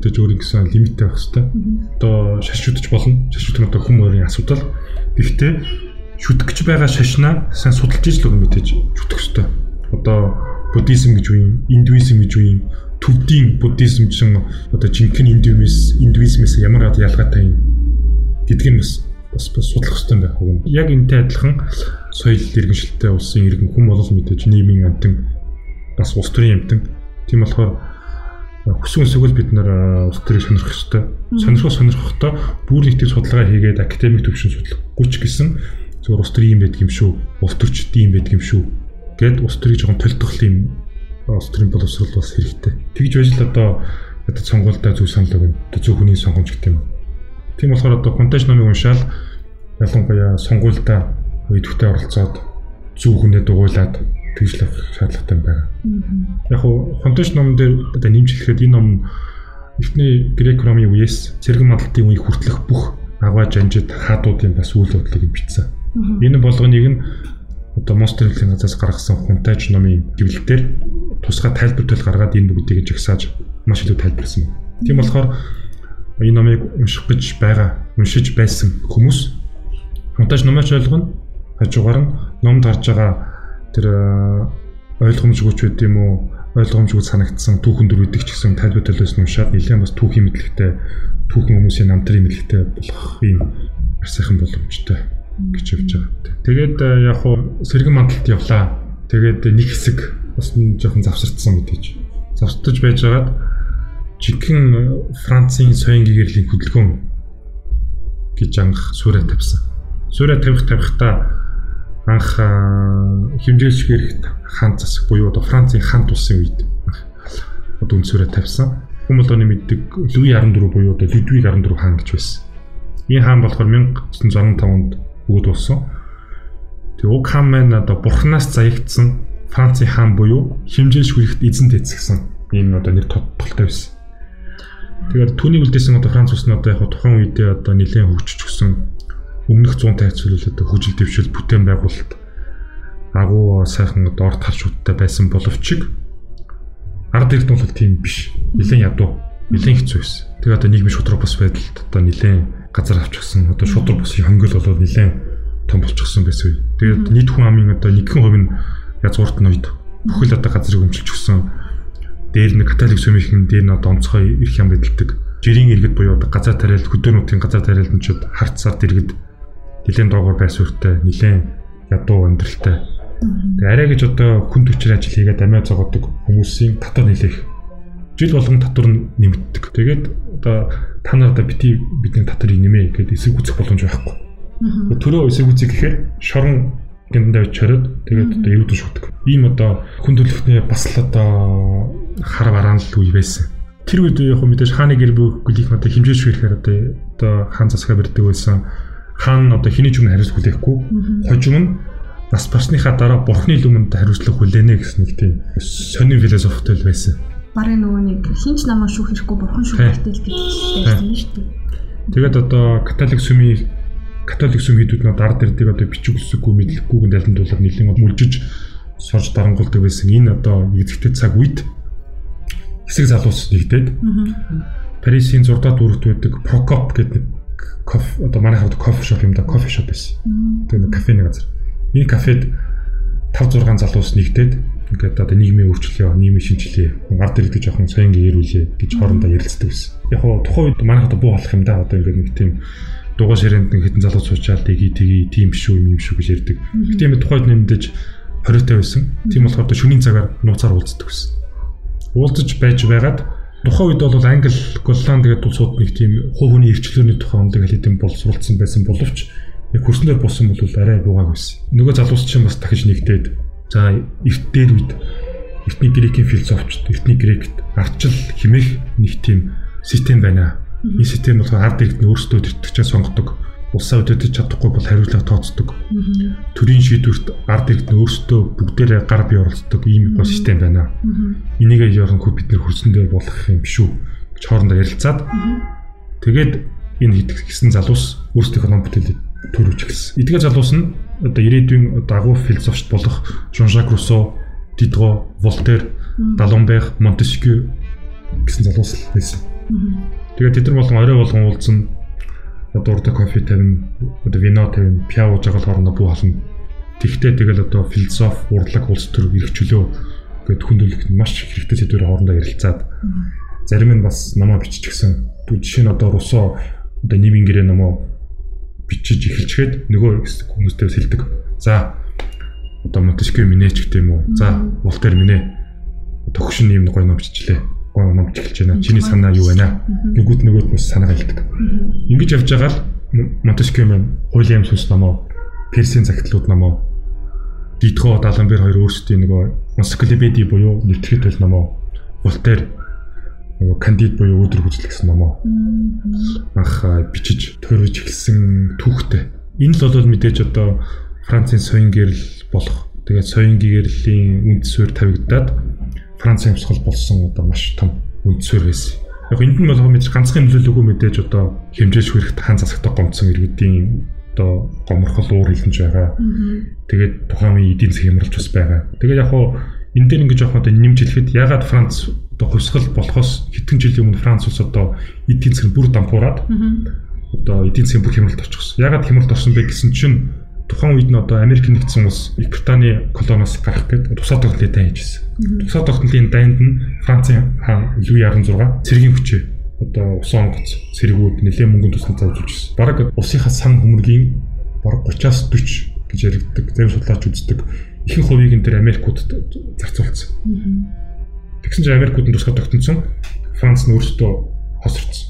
тэгж өөр ингэсэн лимиттэй байх хэрэгтэй. Одоо шашуудж болно. Шашууд нь одоо хүм өөрийн асуудал. Гэхдээ шүтгэж байгаа шашнаа сайн судалж ижил өгөн мэдээж шүтгэх хэрэгтэй. Одоо буддизм гэж үе, индуизм гэж үе, төвдийн буддизм ч одоо жинхэнэ индуизмээс индуизмээс ямар ялгаатай юм гэдгийг бас бас бас судлах хэрэгтэй байх үг. Яг энтэй адилхан соёл иргэншилтэй улсын иргэн хүм болол мэдээж нийгмийн амтан бас улс төрийн амтан. Тийм болохоор хүсвэн сүгэл бид нар улс төрийг сонирхох хэрэгтэй. Сонирхох сонирхохдоо бүр нийтийн судалгаа хийгээд академик төвшин судлахгүй ч гэсэн зөвхөн улс төр юм байдаг юм шүү. Улс төрчд юм байдаг юм шүү. Гэт улс төрийг жоохон толтгох юм улс төрийн боловсрол бас хэрэгтэй. Тэгж байж л одоо одоо сонгуультай зөв санал өгнө. Одоо зөв хүний сонгомж гэдэг юм. Тийм болохоор одоо контеж номыг уншаал ялангуяа сонгуультай үедвэртээ оролцоод зөв хүнээ дугуйлаад тэгжлэх шаардлагатай байна. Яг хуу фонтаж ном дээр одоо нэмжлэхэд энэ ном эхний грек ромын үеэс цэрэгэн мандалтын үеийг хүртэлх бүх аваа жанжид хаадуудын бас үйл явдлыг бичсэн. Энэ болгоныг нь одоо Monster хэлний газраас гаргасан хунтайж номын гэвлэлээр тусгай тайлбарт гаргаад энэ бүгдийг жагсааж маш илүү тайлбарсан. Тийм болохоор энэ номыг унших гэж байгаа, уншиж байсан хүмүүс хунтайж номооч ойлгоно. Хажуугаар нь номд гарч байгаа тэр ойлгомжгүйч байд юм уу ойлгомжгүй санагдсан түүхэн дүр өгдөг ч гэсэн тайлбар төлөөс нь уншаад нэлээд бас түүхийн мэдлэгтэй түүхэн хүмүүсийн намтрын мэдлэгтэй болох юм сайхан боломжтой гэж явж байгаа. Тэгээд яг хуу сэргэн мандалд явлаа. Тэгээд нэг хэсэг бас нь жоохон завсардсан мэдээж. Завсардж байж байгаад жинхэнэ Францын соён гэгэрлийн хөдөлгөөн гэж анх суурэ тавьсан. Суурэ тавих тавихтаа анх хэмжээлч гэрэгт хаан засаг буюу одоо Францын хаан тусын үед одоо үнсээрээ тавьсан. Хүн болгоны мэддэг Луи 14 буюу одоо Людвиг 14 хаан гэж байсан. Энэ хаан болохоор 1965 онд өгд болсон. Тэгээ уг хаан маань одоо бурхнаас заягдсан Францын хаан буюу хэмжээлч гэрэгт эзэн тэцгсэн. Энэ одоо нэр тодтолтой байсан. Тэгээд түүнийг үлдээсэн одоо Франц улс нь одоо яг тухайн үедээ одоо нэлээд хөгжиж өгсөн өмнөх 100 тайцвал одоо хүжил дэвшил бүтээн байгуулалт агуу сайхан доор талшуудтай байсан боловч ард эрдэнэ бол тийм биш. Нилээн ядуу, нилээн хэцүү байсан. Тэгээ одоо нийгмийн шудраг бус байдалд одоо нилээн газар авчихсан. Одоо шудраг бусын хөнгөл болоод нилээн том болчихсон байсан. Тэгээд нийт хүн амын одоо нэгэн хувь нь язгуурт нь үед бүхэл одоо газрыг өмчилж өгсөн. Дээр нь католик сүмийнхэн дээр нь одоо онцгой эрх ям байдалдаг. Жирийн иргэд буюу одоо газар тариалт, хөдөөнүүдийн газар тариалтнчид харцаар дэргэд нэлийн доогоор байсвартай, нэлийн ядуу өндөрлөлтэй. Тэгээ арай гэж одоо хүн төчөр ажил хийгээд амиа зогодог хүмүүсийн татвар нэлээх. Жил болгон татвар нэмэгддэг. Тэгээд одоо та нар одоо бити бидний татварыг нэмээ гэдээ эсрэг үүсэх боломж байхгүй. Төрөө эсрэг үүсэх гэхээр шорон гиндээ очиод тэгээд одоо эвдэн шүтдэг. Ийм одоо хүн төлөвтний бас л одоо хар бараан л үе байсан. Тэр үед яг мэдээж хааны гэр бүл гүлийнх одоо хэмжээж шүрэхээр одоо одоо хаан засгаа барьдаг байсан хаан одоо хэний ч өмнө хариуцлага хүлээхгүй хожим нь нас барсныхаа дараа бурхны өмнөд хариуцлага хүлээнэ гэсэн нэг тийм сонин философитой байсан. Барын нөгөө нэг хинч намаа шүүх хэрэггүй бурхан шүүх хэрэгтэй л гэж байсан шүү дээ. Тэгээд одоо католик сүмийн католик сүм хийдүүд нь ард ирдэг одоо бичиг үсэггүй мэдлэггүйг далдуулаад нэлийн мүлжиж сорж дарангуулдаг байсан. Энэ одоо эзэгтэй цаг үед хэсэг залуус нэгдээд Парисын 6 дахь дүрэгт байдаг Прокоп гэдэг кофе одоо манай хавьд кофе шоп юм да кофе шоп байсан. Тэгээд кафены газар. Энэ кафед 5 6 залуус нэгдээд ингээд одоо нийгмийн өөрчлөлөө, нийгмийн шинжилгээ, ард ирдэг жоохон соён гэрүүлээ гэж хоорондоо ярилцдаг байсан. Яг хоо тухайн үед манай хавьд буу болох юм да одоо ингээд нэг тийм дугаар ширээнд хитэн залуу суучаал тгий тгий тийм биш үү юм шүү гэж ярьдаг. Гэтэ юм тухайд нэмдэж хориотой байсан. Тийм болохоор шөнийн цагаар нууцаар уулздаг байсан. Уулзаж байж байгаад тухайн үед бол англи голланд гэдэг улсууд нэг тийм хувь хүний эрчлөөний тухай ондог хэлэдэм бол суралцсан байсан боловч яг хөрснөөр болсон бол арай бугааг байсан. Нөгөө залуус чинь бас дахиж нэгдээд за эрт дээр үед эртний грекийн философчд эртний грект арчил химэх нэг тийм систем байна. Энэ систем болохоор ард иргэд нь өөрсдөө тэртгчээ сонгодог. Улсаа өдөртөж чадахгүй бол хариуцлага тооцдог. Төрийн шийдвэрт ард иргэд нь өөрсдөө бүгдээрээ гар бие оролцдог. Ийм гол систем байна. Энийг яарангүй бид нэр хөрсөндөө болох юм биш үү? гэж хоорондоо ярилцаад. Тэгээд энэ хийсэн залуус өөрсдийнхөө ном бүтээлийг төрүүлж эхэлсэн. Эдгээр залуус нь одоо ирээдүйн дагуу философч болох Жон-Жак Руссо, Дидро, Волтер, Даламбер, Монтескью гэсэн залуус байсан. Тэгээд тэд нар болон орой болгон уулзсан одоо урд кофе тавина, одоо вино тавина, пиа ууж байгаа хоорондоо бүү хална. Тэгтээ тэгэл одоо философи, урлаг, улс төр эрхчлөө гэд хүндрэлт маш хэрэгтэй сэдвээр хоорондоо ярилцаад зарим нь бас намаа биччихсэн. Жишээ нь одоо Русо одоо нийгмийн гэрээ номоо бичиж эхэлчихэд нөгөө хүмүүстэй сэлдэг. За одоо Монтескью минь ч гэдэм үү. За Волтер минь төгшин юм гоё ном биччихлээ гоо номч эхэлж байна. Чиний санаа юу байна? Нөгөөд нөгөөд бас санаа хэлдэг. Ингэж явж байгаа л Монтескью маань хуулийн сүнс номоо, Персийн загтлууд номоо, Дидро Даламбер хоёр өөрсдийн нөгөө Монскелебеди буюу нэвтгэхэд бол номоо, Волтер нөгөө кандид буюу өдөр хүзэл гэсэн номоо анх бичиж төрөж эхэлсэн түүхтэй. Энэ л бол мэдээж одоо Францын соён гэрэл болох тэгээд соён гэрлийн үнд суурь тавигдаад Францын явсгал болсон одоо маш том үндсвэр байсан. Яг энд нь болгоо мэдээж ганцхан нөлөөлөгөө мэдээж одоо хэмжээж хүрэхт хаан засагтай гомцсон иргэдийн одоо гоморхол уур хилэнж байгаа. Тэгээд тухайн үеийн эдийн засаг хямралж бас байгаа. Тэгээд яг хуу энэ дээр ингэж явах одоо нэмж хэлэхэд ягаад Франц одоо хувьсгал болохоос хэдхэн жилийн өмнө Франц улс одоо эдийн засаг бүр дампуураад одоо эдийн засгийн бүр хямралд очихсон. Ягаад хямралд орсон бэ гэсэн чинь тухайн үед нь одоо Америк нэгдсэн улс Их Британий колоноос гарах гэдэг тусаа тогтнолын дайн хийжсэн. Тусаа тогтнолын дайнд нь Францын хаан Луи 16 цэргийн хүчээ одоо ус онгоц цэргүүд нэлээд мөнгөнд тусгаж зааж үзсэн. Бараг усынхаа сан хөмөргийн бараг 30-аас 40 гэж яригддаг. Зарим судлаач үздэг ихэнх хувийг энэ төр Америкуудад зарцуулсан. Тэгсэн чинь Америкууд нь тусгай тогтносон. Франц нь өөрсдөө хосорцсон.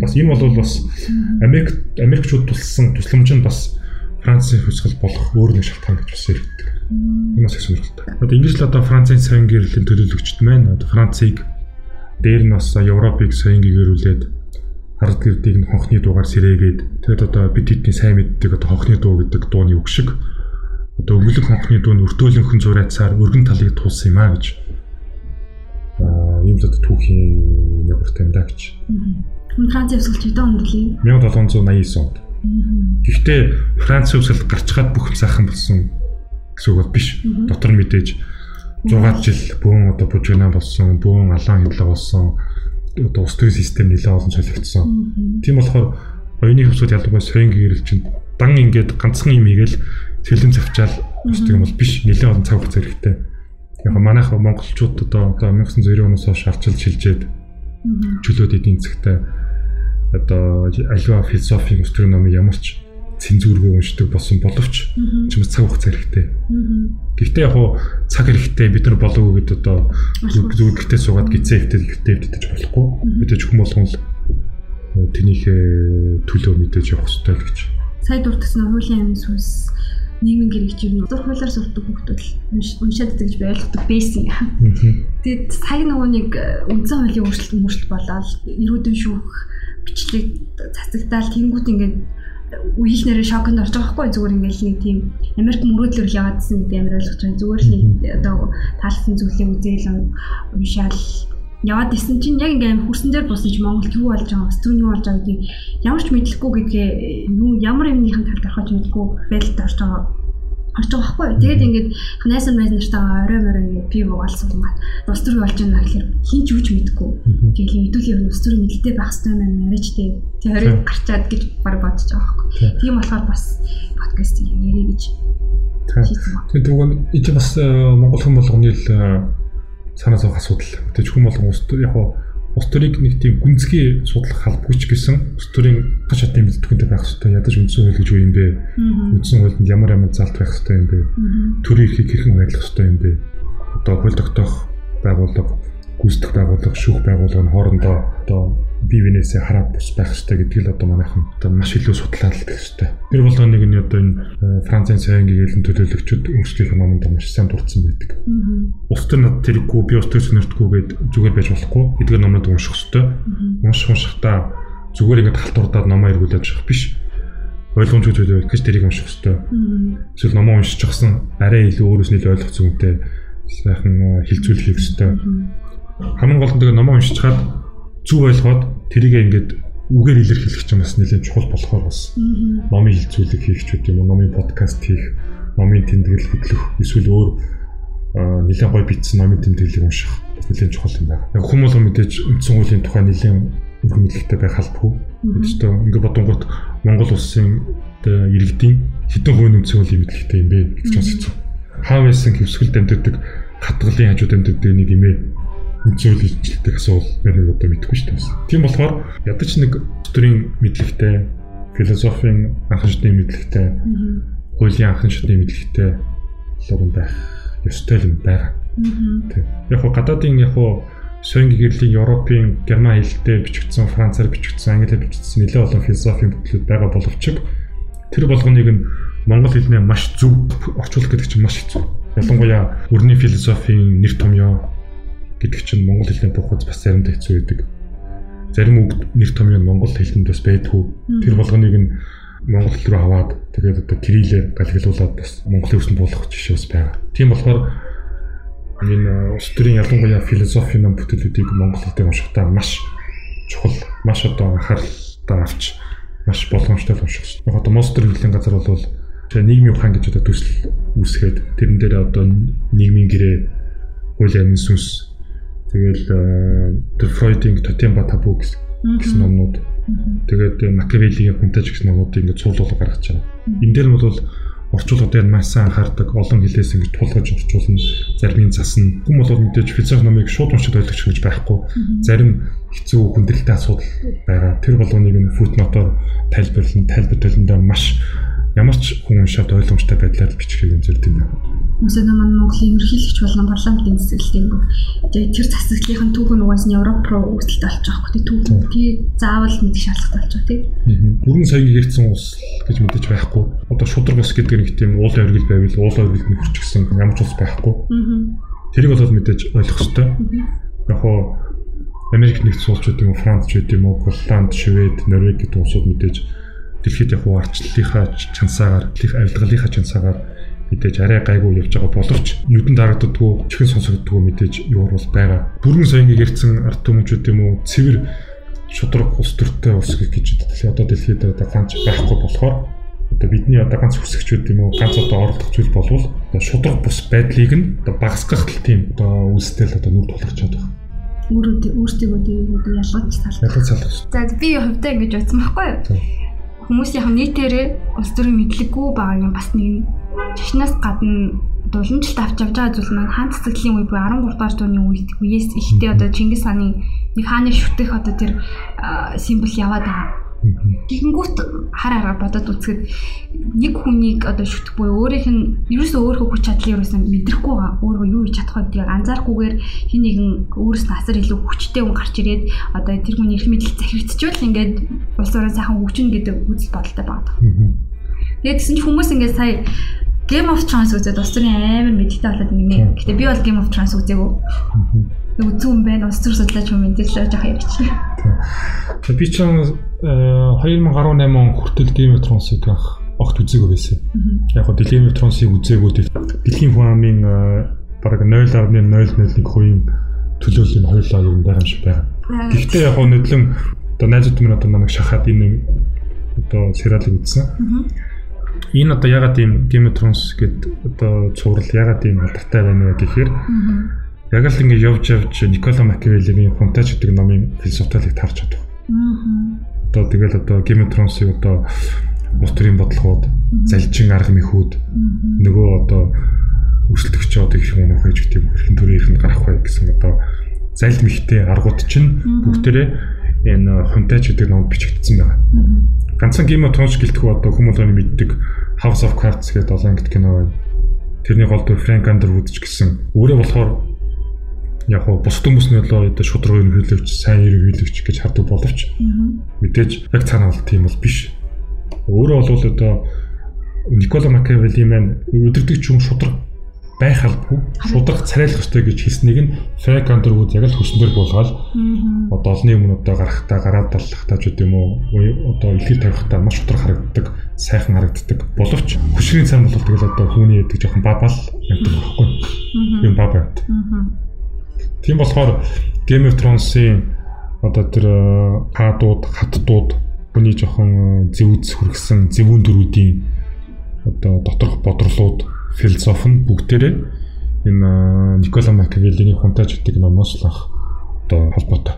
Бас энэ бол бас Америк Америкчууд тулсан тусламж нь бас Францын хувьсгал болох өөр нэг шалтгаан гэж бас яригддаг. Энэ бас их сонирхолтой. Одоо ингэж л одоо Францын соён гэрлийн төлөөлөгчд маань одоо Францыг дээр нь бас Европыг соён гэрүүлээд ард гэрдийг нь хонхны дуугаар сэрээгээд тэгээд одоо бид хэдний сайн мэддэг одоо хонхны дуу гэдэг дууны үг шиг одоо өнгөлөг хонхны дуу нь өртөөлөнхөн зурайцаар өргөн талыг туулсан юм а гэж л одоо түүхийн юм да гэж. Франц явсгалч өдөө өндөрлөө. 1789 онд. Гэхдээ Франц хувьсгал гарчгаад бүх сайхан болсон гэсэн үг бол биш. Дотор нь мэдээж 6 жил бөөн одоо бужигна болсон, бөөн алаан хямлаг болсон, одоо улс төрийн систем нэлээд олон солигдсон. Тийм болохоор оюуны хувьсгал ялангуяа соён гэрэл чинь дан ингээд ганцхан юм хийгээл цэлэн завчаал өсдөг юм бол биш нэлээд олон цаг хугацаа хэрэгтэй. Яг манайх монголчууд одоо одоо 1990 оноос хойш арчилж шилжээд чөлөөд эдийн засгтай одоо аливаа философийн өстрийн номыг ямар ч цензургүй уншдаг болсон боловч чимээс цаг хугацаа хэрэгтэй. Гэхдээ яг хуу цаг хэрэгтэй бид нар болов уу гэдээ одоо зүгдгэлтэй суугаад гизээ хөвтөд хөвтөд хөвтөж болохгүй. Мэдээж хүм болгон л тэнийх төлөө мэдээж явах хэрэгтэй л гэж. Сая дуртагсан хуулийн амин сүнс нийгмийн гэрэгчээр нь зур хуулиар сурдаг хүмүүс уншаад гэж ойлгодог байсан. Тэгээд сая нөгөө нэг үндсэн хуулийн өөрчлөлт мөрчлөлт болоод эрүүдэн шүүх бичлэг цацагдаал тэнгуут ингээд үеийнх нэрээ шоконд орж байгаа хгүй зүгээр ингээд нэг тийм Америк мөрөөдлөөр яваадсан гэдэг амар ойлгож байгаа. Зүгээр л нэг одоо таалсан зүйлийг үзээл уншаал яваад исэн чинь яг ингээм хурсан дээр бусан чи Монголд юу болж байгаа, өстөг юу болж байгаа гэдгийг ямар ч мэдлэхгүй гэдгээ юу ямар юмныхан талд орохож мэдэхгүй байдалд орж байгаа орж байгаа байхгүй. Тэгээд ингээд ханайсан байз нартаа орой морой ингээд пив уугаалсан юм байна. Улс төр болж байгаа гэхээр хин ч ч мэдэхгүй. Тэгээд хэдүүлийн улс төрийн мэдлэлтэй байх хэрэгтэй юм яриач тий. Тэгээд орой гарчаад гэж баг бодож байгаа байхгүй. Тийм болохоор бас подкастыг ярих гэж Тэгээд түрүүн эч бас э, Монгол хүн болгоны л э, санаа зовх асуудал. Тэгэж хүн болгон улс төр яг улс төрийг нэг тийм гүнзгий судлах халбагч гэсэн улс төрийн гаж чадсан бэлтгэнтэй байх хэрэгтэй. Ядаж үндсэн хууль гэж юу юм бэ? Үндсэн хуульд ямар ямар залт байх хэрэгтэй юм бэ? Төрийн эрхийг хэрхэн байрлах хэрэгтэй юм бэ? Одоо хууль тогтоох байгууллага гүйцэтгэх байгууллага, шүүх байгууллага нь хоорондоо одоо бие биенээсээ хараад бус байх хэрэгтэй гэдгийг л одоо манайхан одоо маш илүү судлаад л гэх хэрэгтэй. Тэр болгоныг нь одоо энэ э, Францын сайн гэгээлэн төлөөлөгчд өөрсдийнх нь номонд маш сайн дурдсан байдаг. Улс төр над тэрэггүй би улс төр сониртгүйгээд зүгээр байж болохгүй эдгээр номыг унших хэрэгтэй. Унших уншихтаа зүгээр ингээд халтурдаад номоо эргүүлээд явах биш ойлгомжтой зүйлээ гэж тэрийг унших хэрэгтэй. Эсвэл номоо уншиж чагсан арай илүү өөрөөс нь илүү ойлгох зүгтээ сайхан э, хилцүүлэх хэрэгтэй хамгийн гол нь тэгээ номоо уншиж чад зүг ойлгоод тэрийг ингээд үгээр илэрхийлэх чинь бас нэлээд чухал болохоор бас номын хилцүүлэг хийх ч үгүй юм номын подкаст хийх номын тэмдэглэл хөтлөх эсвэл өөр нэлээд гой бичсэн номын тэмдэглэлийг унших бас нэлээд чухал юм байна. Яг хүмүүс мэдээж үндсэн хуулийн тухай нэлээд өргөн мэдлэгтэй байх албагүй. Гэхдээ ингээд бодонгууд Монгол улсын иргэдийн хэдэн хувийн үндсэн хуулийн мэдлэгтэй юм бэ гэж бас хэцүү. Хаав байсан хөвсгөл дамжирдаг хатгалын хажууд дамжирдаг нэг юм ээ үнцөл хилжүүлдэг асуул байна уу одоо мэдэхгүй шүү дээ. Тийм болохоор ядаж нэг төрийн мэдлэгтэй, философийн анхан шатны мэдлэгтэй, хуулийн анхан шатны мэдлэгтэй логон байх ёстой юм байна. Тийм. Яг хоо гадаадын яг хоо соён гэрлийн Европын герман хэлтэй бичигдсэн, францаар бичигдсэн, англиар бичигдсэн нэлээд олон философийн бүтлүүд байгаа боловч тэр болгоныг нь монгол хэлнээ маш зөв орчуулах гэдэг чинь маш хэцүү. Ялангуяа өрний философийн нэр томьёо гэдэг чинь монгол хэлний бухад бас заримдаа хэцүү байдаг. Зарим үг нэр томьёо нь монгол хэлэнд бас байдгүй. Тэр болгоныг нь монгол хэл рүү аваад тэгээд одоо кириллээр галгалуулаад бас монголын өсөнд буулгах жишээ бас байгаа. Тийм болохоор энэ улс төрийн ялангуяа философийн бүтэглүүдийг монгол хэлээр уншихдаа маш чухал, маш одоо анхааралтай авч маш болгоомжтой унших. Яг одоо Monster хэлэн газар бол тэгээ нийгмийн ухаан гэж одоо төсөл үүсгээд тэрэн дээр одоо нийгмийн гэрээ хууль амын сүнс тэгэл тэр Фройдийн тотем ба табу гэсэн номнууд тэгээд Макавелигийн хүнтэйч гэсэн номнуудыг ингээд цуулуулга гаргаж байгаа. Энэ дээр нь бол орчуулгуудыг маш сайн анхаардаг, олон хэлээс ингэж тулгаж орчуулна, зарим нь засна. Хүн бол мэдээж физик номыг шууд уншиж ойлгож гэж байхгүй. Зарим хэцүү хүндрэлтэй асуудал байгаа. Тэр болгоныг нь футнотоор тайлбарлан, тайлбар төлөндөө маш ямар ч хүн уншаад ойлгомжтой байдлаар бичихийг зөвлөд юм байна. Үсээ наман Монголын ерөнхийлөгч болон парламентын засаглалын тэгээд тэр засаглалын түүх нь угаасны Европ руу үүсэлт олж байгаа хөөх. Түүх тий заавал мэдэх шаардлагатай болж байгаа тий. Бүрэн соёлын гэрцэн ус гэж мэдээж байхгүй. Одоо шудраг ус гэдэг нэг тийм уулын өргөл байвал уулын өргөлд нь хүрчихсэн ямар ч ус байхгүй. Тэрийг бол мэдээж ойлгох хэрэгтэй. Яг хоо Америк нэгдсэн улсууд юм Франц ч гэдэг юм уу, Голланд, Швед, Норвег гэдэг улсууд мэдээж дэлхийд яг арчлалынхаа чансаагаар, дэлхийн авилгалынхаа чансаагаар мэдээж арай гайгүй явж байгаа боловч нүдэн дарагддаггүй чихэн сонсогддаггүй мэдээж юу бол байгаа. Бүрэн соёныг ярьсан ард түмжүүд юм уу цэвэр шудраг ус төртэй ус гэж дэлхийд одоо дэлхийд одоо ганц байхгүй болохоор одоо бидний одоо ганц хүсэгчүүд юм уу ганц одоо оролдох зүйл болвол одоо шудраг бус байдлыг нь одоо багасгах тийм одоо үйлстэл одоо нүд тулгаж чаддаг байна өөрөөдөө өөртөө ялгаж салах. Ялгаж салах. За би хувьдаа ингэж бодсон байхгүй юу? Хүмүүс яг нийтээрээ улс төрийн мэдлэггүй байгаа юм бас нэг Жишнээс гадна дуламжлалт авч явж байгаа зүйл маань хаан цэцэглэлийн үе буюу 13 дугаар зууны үеэс ихтэй одоо Чингис хааны нэг хааны шүтэх одоо тэр символ яваад байгаа. Тэгэнгүүт хар хараа бодоод үзэхэд нэг хүнийг одоо шүтэх буюу өөрийнх нь ерөөсөө өөрөө хүч чадлын ерөөсөө мэдрэхгүй байгаа. Өөрөө юу хийж чадах гэдгийг анзаарахгүйгээр хин нэгэн өөрөөс нь асар илүү хүчтэй хүн гарч ирээд одоо тэр хүний их мэдл захирагдчихвал ингээд улс орон сайхан хөгжинэ гэдэг үзэл бодолтой байгаа. Тэгээд тэгсэн чинь хүмүүс ингээд сая Game of Thrones үзээд ус төрийн амар мэдээлэлтэй болоод нэг. Гэтэ би бол Game of Thrones үзээгүй. Үзэн юм байна. Ус төр судлаач юм мэдээлэл жоох ярьж. Тэгээ би ч 2018 он хүртэл Thrones-ыг анх огт үзээгүй байсан. Яг of Thrones-ыг үзээгүй дэлхийн хүн амын бараг 0.001% төлөөлөл нь хоёулаа юм байгаа юм шиг байна. Гэхдээ яг гоо нэдлэн одоо найзууд минь одоо намайг шахаад энэ одоо сериалыг үзсэн энэ одоо ягаад ийм Thrones гэдэг одоо цуврал ягаад ийм алдартай байна вэ гэхээр яг л ингэ явж явж Никола Макиавеллигийн Фонтаж гэдэг номын философиалыг тарж чаддаг. Одоо тэгэл одоо Thrones-ыг одоо төрийн бодлогууд, залжин арга мэхүүд нөгөө одоо өрсөлдөгч одоо их юм уу гэж гэдэг хэрхэн төрийн ихэнд гарах вэ гэсэн одоо залд мэхтэй аргууд чинь бүгдээрээ энэ Фонтаж гэдэг номд бичигдсэн байгаа. Ганцхан Game of Thrones гэлтэх одоо хүмүүс оны мэддэг House of Cards гэдэг 7 ангит кино байна. Тэрний гол дүр Frank Underwood ч гэсэн өөрөө болохоор яг гоо бус хүмүүс нь болоо одоо шудраг ерөнхийлөгч, сайн ерөнхийлөгч гэж хардаг боловч мэдээж яг цаанаа бол тийм бол биш. Өөрөө бол одоо Никола Макиавелли маань өдөрдөг ч юм шудраг байх албагүй. Шудрах царайлах ёстой гэж хэлснийг нь Frank Underwood яг л хөснөр буулгаад одоо олонний өмнөдөө гарахтаа гараад талхтаа ч гэдэм үү одоо илхий тавихтаа маш шудрах харагддаг сайхан харагддаг боловч хөшрийн цан бол тэгэл одоо хүний ядаг жоохон бабал яндаг байхгүй юм баба байт. Тийм болохоор Game of Thrones-ийн одоо тэр хаадууд хаттууд хүний жоохон зэвүүц хүргэсэн зэвүүн дөрүүдийн одоо доторх бодрлууд философи нь бүгдээрээ энэ Никола Макиавеллиний Хунтаж гэдэг номоос л ах одоо холбоотой.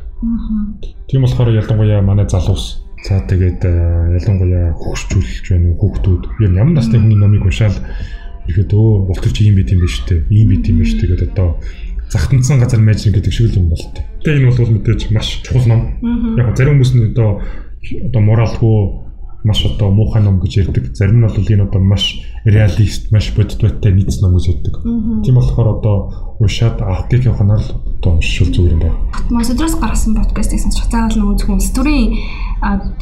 Тийм болохоор ялангуяа манай залуус за тэгээд ялангуяа хөгшчүүлж байна хүүхдүүд ер нь ямар насны хүний номыг уншаал ихэд өө улт чи юм байт юм биш үү? Ийм байт юм биш тэгээд одоо захтанцсан газар майжин гэдэг шиг л юм бол тээ. Тэгээ энэ бол мэдээж маш чухал ном. Яг зарим хүмүүс нь одоо одоо моралгүй маш одоо муухай ном гэж ярьдаг. Зарим нь бол энэ одоо маш реалист, маш бодит байтай нийц ном гэж ярьдаг. Тийм болохоор одоо уншаад авахыг явахнаар л одоо уншвал зүгээр юм байна. Мосодроос гаргасан подкастыг сонсох заавал нөгөө зөвхөн стори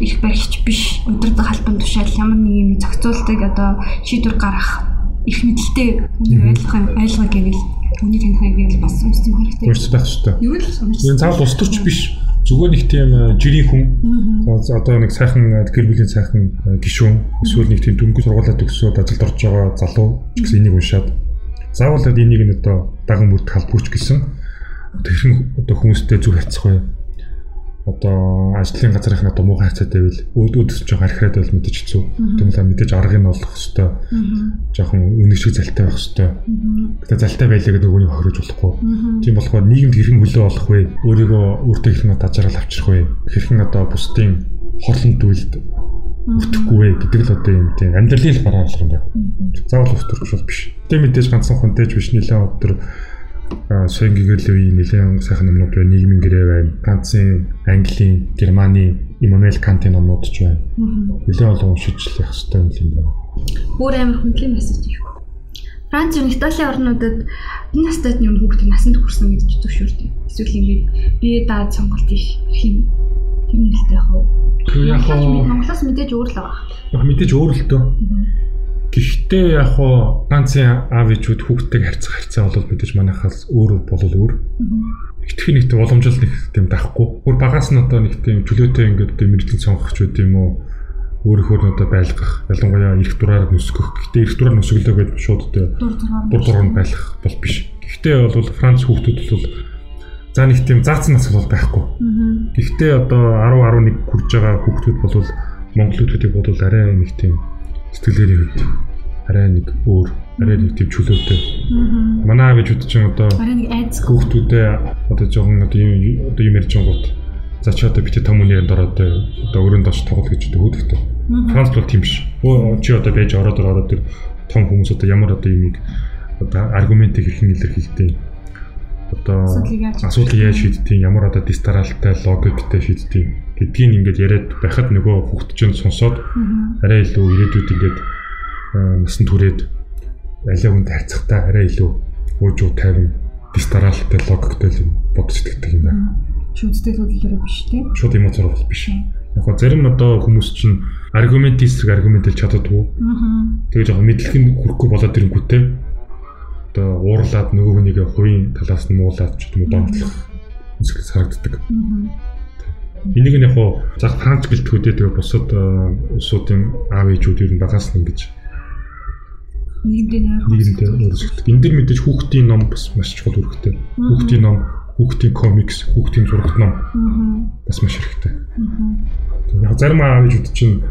их баригч биш өдөрдөг халбан тушаал ямар нэг юм зохицуулдаг одоо шийдвэр гаргах их мэдлэлтэй ойлгох ойлгоо гэвэл түүний танихыг гэвэл бас өмссөн хэрэгтэй. Өөрсдөө байх хэрэгтэй. Юу л санаж. Энэ заавал ус төрч биш зүгээр нэг тийм э, жирийн хүн одоо нэг сайхан э, гэр бүлийн сайхан э, гишүүн эсвэл нэг тийм дөнгөж сургуулаад төгсөөд ажилд орж байгаа залуу гэсэн энийг уншаад заавал энийг нь одоо даган бүрт халбгүйч гэсэн хэрхэн одоо хүмүүстэй зүг вэ? Одоо ажлын газрын одоо муу хайцаад байвал өөдөс жоо архираад байл мэдээж хэцүү. Тэгмээ мэдээж аргыг нь олох хэвээр жоохон үнэ шиг залтай байх хэвээр. Гэтэ залтай байлаа гэдэг өгөөнийг хохирож болохгүй. Тийм болохоор нийгэмд хэрхэн хөлөө олох вэ? Өөрийгөө өөртөө хэрхэн дажаарал авчрах вэ? Хэрхэн одоо бусдын хорлон дүйлд өгөхгүй вэ гэдэг л одоо юм тийм амьдралын л бараа болох юм байна. Заавал устөрч бол биш. Тэ мэдээж ганцхан хүнтэйж биш нэлээд өдөр сайн гэгэрл үеийн нэлээд сайхан номнууд байна. Нийгмийн гэрээ байна. Ганцын Английн, Германы Иммануэл Кантын номнууд ч байна. Нэлээд олон уншиж л явах хэрэгтэй юм байна. Өөр амар хүндлийн мессеж их. Франц юу Италийн орнуудад энэ настайд юм хүүхдээ насанд хүрсэн гэж зөвшөөрдөг. Эсвэл ингээд бие даад сонголт их юм юм л таах уу. Тэгээ яг Монголоос мэдээж өөр л байгаа. Яг мэдээж өөр л дөө. Гэхдээ яг хоо Францын аав ээжүүд хүүхдтэйг харьцах харьцаа бол мэдээж манайхаас өөр болол өөр. Итгэх нэг боломжтой нэг тийм дахгүй. Бүр багаас нь одоо нэг тийм чөлөөтэй ингээд мэдлэг сонгох ч үгүй юм уу өөрөөр нь одоо байлгах ялангуяа их дураар нөсгөх. Гэхдээ их дураар нөсгөлөө гэж шууд одоо дур дураар байлгах бол биш. Гэхдээ бол Франц хүүхдүүд бол за нэг тийм заацсан нас бол байхгүй. Гэхдээ одоо 10 11 хүрж байгаа хүүхдүүд бол Монгол хүүхдүүдийг бодвол арай нэг тийм сэтгэлгээний хувьд арай нэг өөр арай нэг тийм чөлөөтэй. Манай аав ээжүүд чинь одоо Арай нэг айц. хүүхдүүдээ одоо жоохон одоо юм одоо юм ярьж байгаа За чи одоо битээ том үнээр дороод одоо өрөөнд очиж тоглох гэж одоо хөөдөгтэй. Франц бол тийм биш. Өө чи одоо байж ороод ороод тэр том хүмүүс одоо ямар одоо юмыг одоо аргументыг хэрхэн илэрхийлдэг одоо асуудлыг яаж шийддэг ямар одоо дистаралтай логиктэй шийддэг гэдгийг ингээд яриад байхад нөгөө хүүхд чинь сонсоод арай илүү ирээдүйд ингээд насан туршид аливаа хүнд харьцахтаа арай илүү уужуу тайван дистаралтай логиктэй юм бодож итгэдэг юм байна. шүнцтэй төлөвлөрөө биш тийм. Шууд эмоцор бол биш. Яг гоо зарим одоо хүмүүс чинь аргумент эсрэг аргументэлж чаддгүй. Тэгээ жоохон мэдлэг нь хүрэхгүй болоод ирэнгүүтээ одоо уурлаад нөгөө хүнийг хувийн талаас нь муулаад ч юм уу донтлох үзэл харагддаг. Энийг нь яг хуу зах франц гэлтгүүдээ тэгээ бусад улсуудын аав ээжүүд ер нь багаас нь ингэж Нийгэмдээ өөрсөлдөг. Энд дэр мэдээж хүүхдийн ном бас маш чухал үүрэгтэй. Хүүхдийн ном, хүүхдийн комикс, хүүхдийн зурагт ном бас маш хэрэгтэй. Яг зарим аав ээжүүд чинь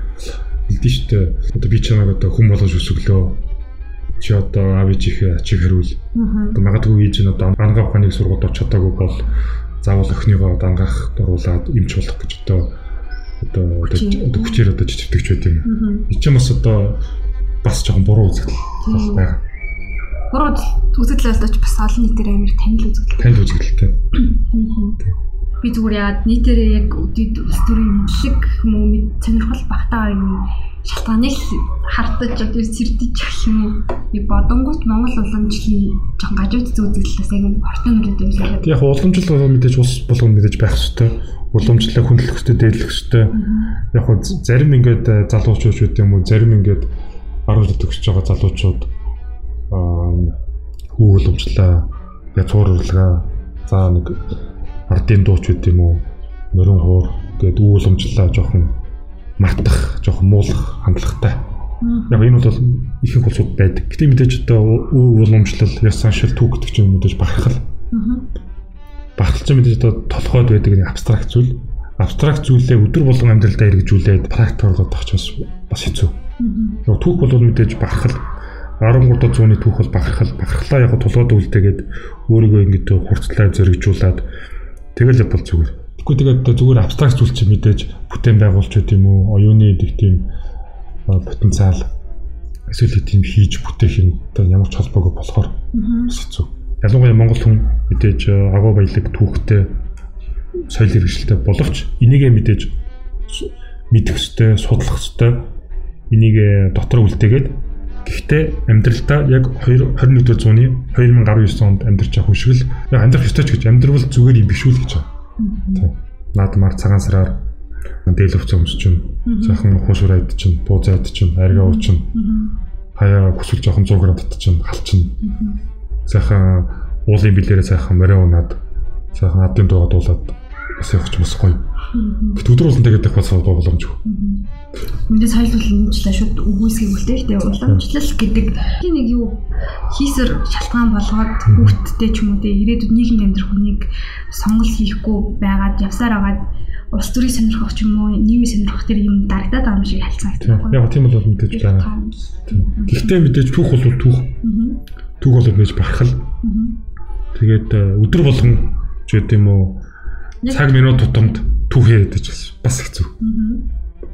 хэлдэг шүү дээ. Одоо би чамайг одоо хүн болгож өсөглөө чи одоо аав ээжийнхээ ачиг хариул. Одоо магадгүй ээж нь одоо ангаа ухааныг сургуульд очиодаагүй бол заавал охиныгоо дангаах дуруулаад эмч болох гэж одоо одоо одоо хүчээр одоо чичвдэгч байт юм. Энд чинь бас одоо бас жоохон буруу үзэгдэл байна. Буруу үзэгдэл болооч бас олон нийтээр амар танил үзэгдэл. Танил үзэгдэлтэй. Би зүгээр яагаад нийтээрээ яг үдид улс төрийн имлэг юм уу сонирхол багтаа юм шалтгааныг хартаж одоо сэрдэж гэх юм уу яг бодонгууд Монгол уламжлалын жоохон гажууд зүйзэглэлээс яг хортон нөлөөд байсан. Яг уламжлал бол мэдээж ус болгоно мэдээж байх хэрэгтэй. Уламжлалаа хүндлэх хэрэгтэй, дээдлэх хэрэгтэй. Яг хөө зарим ингээд залуучууд үү юм уу зарим ингээд 10 жил төгсөж байгаа залуучууд аа уламжлалаа язгуур урлагаа за нэг ардын дууч үү юм уу морин хуур гээд үү уламжлалаа жоохон мартах, жоохон муулах хандлагатай. Яг энэ бол ихэнх улсууд байдаг. Гэтэ мэдээж одоо үе уламжлал, яс саншил түүх гэдэг чинь мэдээж бахархал. Бахархал чинь мэдээж одоо толгойд байдаг нэг абстракт зүйл. Абстракт зүйлээ өдөр болгон амьдралдаа хэрэгжүүлээд практик оргоод авч бас хэцүү. Яг түүх бол мэдээж бахархал 13 дахь зууны түүх бол бахархал. Бахархлаа яг тулгууд үлдээгээд өөрийгөө ингэж хурцлаа зоригжуулаад тэгэл бол зүгээр. Тэгэхгүй тэгээд зүгээр абстракт зүйл чинь мэдээж бүтээн байгуулч гэдэг юм уу, оюуны нэг тийм потенциал эсвэл тийм хийж бүтээх юм одоо ямар ч холбоогүй болохоор хэцүү. Ялангуяа Монгол хүн мэдээж агуу баялаг түүхтэй соёл хэрэгжилтэй боловч энийгээ мэдээж мэдэх ёстой, судлах ёстой. Энийг дотор үлдээгээд гэхдээ амьдралдаа яг 21-р зууны 2019 онд амьдарч байгаа хүн шиг л амьдрах ёстой ч гэж амьдрал зүгээр юм биш үү гэж байна. Наадмаар цагаан сараар дээл хувцас өмсчин, сайхан хуушур айдчин, буузаа айдчин, аргаа уучин. Хаяа хүсвэл жоохон 100 г татчин, халчин. Сайхан уулын билээрээ сайхан морио унаад сайхан адын дуугаа дуулаад бас явах ч бас гоё. Гэт өдөр болгон тэгээд их бас боломжгүй. Мэдээ соёл уламжлалаа шууд үгүйсгийг үлдээх тэгээ уламжлал гэдэг нэг юу хийсэр шалтгаан болгоод хүүхдтэй ч юм уу тэгээ ирээдүйд нийгэмд амьдрах хүнийг сонгол хийхгүй байгаад явсаар агаад улс төрийн сонирхох ч юм уу нийгмийн сонирхох тэр юм дарагдаад байгаа юм шиг харилцаа Тийм. Яг тийм бол мэдээж байгаа. Гэхдээ мэдээж түүх бол түүх. Түүх бол байж бархал. Тэгээд э, өдөр болгон ч гэдэм юм уу цаг минут тутамд түүх яриад байж бас хэцүү.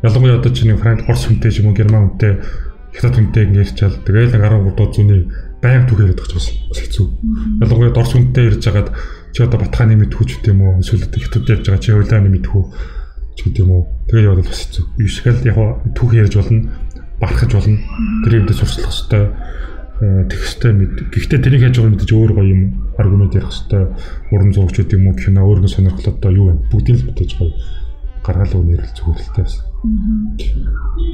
Ялангуяа одоо чинь Франц Орос хүнтэй ч юм уу Герман хүнтэй Хятад хүнтэй ингэ ярьчаал тэгээд 13 дуу зүүнний баян түүх яриад байгаа ч бас хэцүү. Ялангуяа Орос хүнтэй ярьж хагаад чи одоо Батханы мэдхүү ч гэдэм үү эсвэл Хятад ярьж байгаа чи Улааны мэдхүү ч гэдэм үү тэгээд яваад бас хэцүү. Ишгэл яг түүх ярьж болно барахж болно. Тэр юмдээ сурчлах хэвээр тексттэй мэд. Гэхдээ тэрийг хийж байгаа мэдээж өөр гоё юм аргумент ярих хэвээр уран зурагч гэдэг юм уу кино өөргөн сонирхолтой юу вэ? Бүгдийг л мэдээж гоё гаргаал зүгээр л тайвс.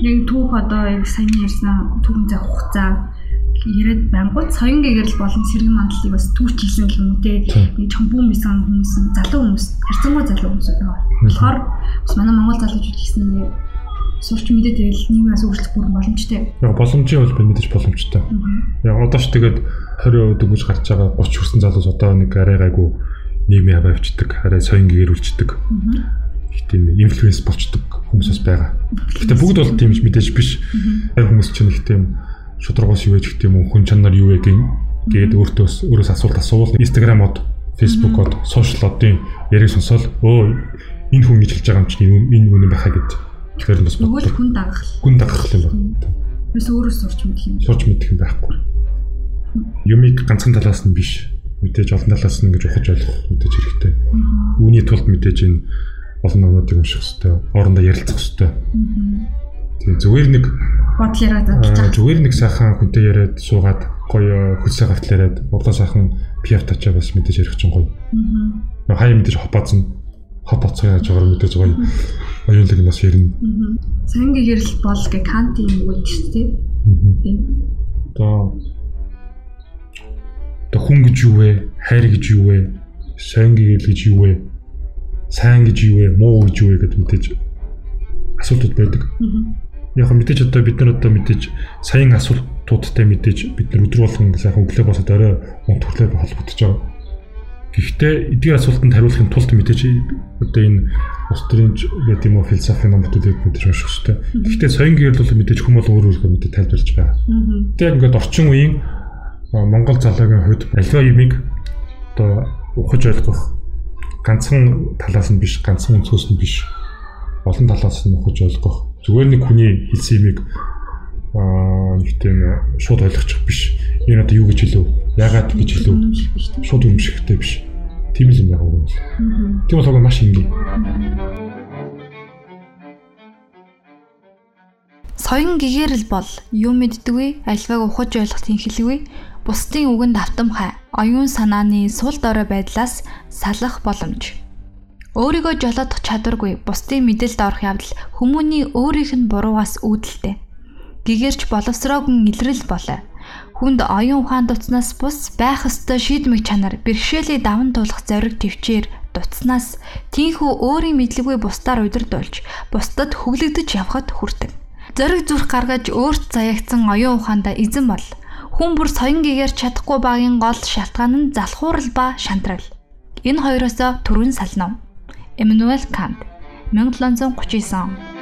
Яг түүх одоо яг сайн ярьсан түүхэн зах хугацаа яриад байнгут соён гэгэрл болон сэргэн мандлыг бас түүчилсэн гэх юм уу те нэг чамбуун бисэн хүмүүс залуу хүмүүс харцангуй залуу хүмүүс байгаа. Тэгэхээр бас манай Монгол залуучууд гэсэн сурч мэдээ тэгэл нийгмээс өөрчлөх бүр боломжтой. Яг боломжийн бол би мэдээж боломжтой. Яг одоо ч тэгээд 20% дөнгөж гарч байгаа 30 хүрсэн залуус одоо нэг арай гайгүй нийгмийн хаваа авчдаг, арай соён гэгэрүүлждэг. Их тийм инфлюенс болчдөг хүмүүсээс байгаа. Гэтэ бүгд бол тийм ч мэдээж биш. Яг хүмүүс чинь их тийм шударгаас юу гэж гэх юм хүн чанар юу вэ гээд өөртөө өөрөөс асуулт асуувал Instagram од Facebook од сошиал одын яриг сонсоол өө энэ хүн гэж хэлж байгаа юм чинь энэ үнэн байхаа гэж тэгэхээр бас Нөгөө л хүн дагах. хүн дагах юм байна. Бис өөрөөс сурч мэдэх юм. Сурч мэдэх юм байхгүй. Юмыг ганцхан талаас нь биш мэдээж олон талаас нь ингэж ухаж ойлгох мэдээж хэрэгтэй. Үүний тулд мэдээж энэ олон номуудыг унших хэрэгтэй. Орондоо ярилцах хэрэгтэй. Тэгээ зүгээр нэг Бодол яриад задлаж Аа, зүгээр нэг сайхан хүнтэй яриад суугаад гоё хөлсөө гартал яриад урдаа сайхан пиар тачаа бас мэдээж ярих чинь гоё. Аа. Хаяа мэдээж хопоцсон хопоцоо яаж байгаа мэдээж гоё. Оюунлаг нь бас ярина. Сайн гэгэрл бол гэ канти юм уу гэж. Тийм. Одоо одоо хүн гэж юу вэ? Хайр гэж юу вэ? Сайн гэгэрл гэж юу вэ? Сайн гэж юу вэ? Муу гэж юу вэ гэдээ мэдээж асуултууд байдаг. Яг мэдээж одоо бид нар одоо мэдээж саяын асуултуудтай мэдээж бид нар өдөр болгон сайхан өглөө босоод орой унтварлаа холбогдож байгаа. Гэхдээ эдгээр асуултанд хариулахын тулд мэдээж одоо энэ ус төрийн гэдэг юм уу философи номуудыг мэдээж унших хэрэгтэй. Гэхдээ соён гэрэл бол мэдээж хүмүүс өөр өөргөө мэдээж тайлбарлаж байгаа. Тэгээд ингээд орчин үеийн Монгол залуугийн хувьд аливаа юмыг одоо ухаж ойлгох ганцхан талаас нь биш, ганцхан өнцгөөс нь биш олон талаас нь ухаж ойлгох зүгээр нэг хүний хэлсэн юмыг аа нэг тийм шууд ойлгочих биш. Энэ одоо юу гэж хэлв? Яагаад гэж хэлв? Шууд өмшөхтэй биш. Тийм л юм юм байна. Тийм болохоор маш энгийн. Соён гэгэрэл бол юу мэддэг вэ? Альваг ухаж ойлгохын хэлгүй. Бусдын үгэнд автамхай, оюун санааны сул дорой байдлаас салах боломж. Өөрийгөө жолоодох чадваргүй бусдын мэдээлд орох явдал хүмүүний өөрийнх нь буруугаас үүдэлтэй. Гэгэрч боловсроогүй илрэл болоо. Хүнд оюун ухаан дуцнаас бус байх ёстой шийдмэг чанар, бэрхшээлийг даван туулах зориг төвчээр дуцнаас тийхүү өөрийн мэдлэггүй бусдаар удирдуулж, бусдад хөглөгдөж явхад хүрдэг. Зориг зүрх гаргаж өөрт заягдсан оюун ухаандаа эзэн бол хүн бүр соён гэгээр чадахгүй багийн гол шалтгаан нь залхуурал ба шантрал. Энэ хоёроосоо төрүн салнав. Эммануэл Кант 1739 он.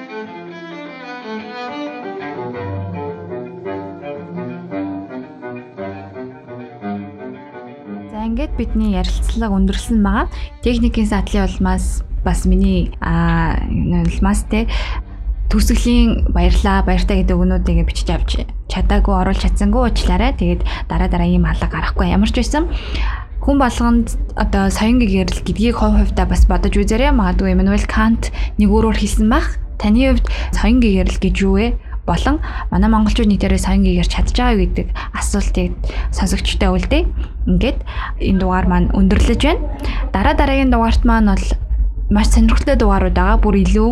Ингээд бидний ярилцлага өндөрлсөн байгаа. Техникийн сатлын улмаас бас миний аа улмаас те төсөглийн баярлаа баяртай гэдэг өгнүүдийг бичиж авч чадаагүй оруулж чадсангүй уучлаарай. Тэгээд дараа дараа ийм алга гарахгүй ямар ч байсан хүн болгонд одоо соён гэгэрэл гэдгийг хувь хувьдаа бас бодож үзээрэй. Магадгүй Эммануэл Кант нэг өөрөөр хэлсэн байх. Таны хувьд соён гэгэрэл гэж юу вэ? Болон манай монголчууд нийтээрээ соён гэгэрч чадж байгаа гэдэг асуултыг сонсогчтой үлдээ. Ингээд энэ дугаар маань өндөрлөж байна. Дараа дараагийн дугаарт маань бол маш сонирхолтой дугаарууд байгаа. Бүр илүү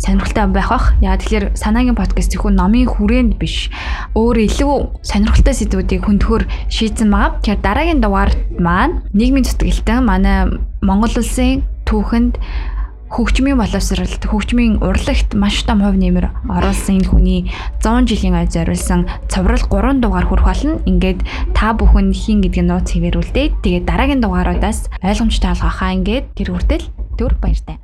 сонирхолтой байх бах. Яа тэгэхээр санаагийн подкаст зөвхөн номын хүрээнд биш. Өөр илүү сонирхолтой сэдвүүдийг хөндөхөр шийдсэн байгаа. Тэгэхээр дараагийн дугаарт маань нийгмийн зүтгэлтэн манай Монгол улсын түүхэнд хөгжмийн боловсролт, хөгжмийн урлагт маш том хувь нэмэр оруулсан энэ хүний 100 жилийн ой зориулсан цоврал 3 дугаар хүрэх болно. Ингээд та бүхэн хин гэдэг нууц хэвэрүүлдээ. Тэгээд дараагийн дугааруудаас ойлгомжтой олгохаа ингээд тэр хүртэл төр баяртай.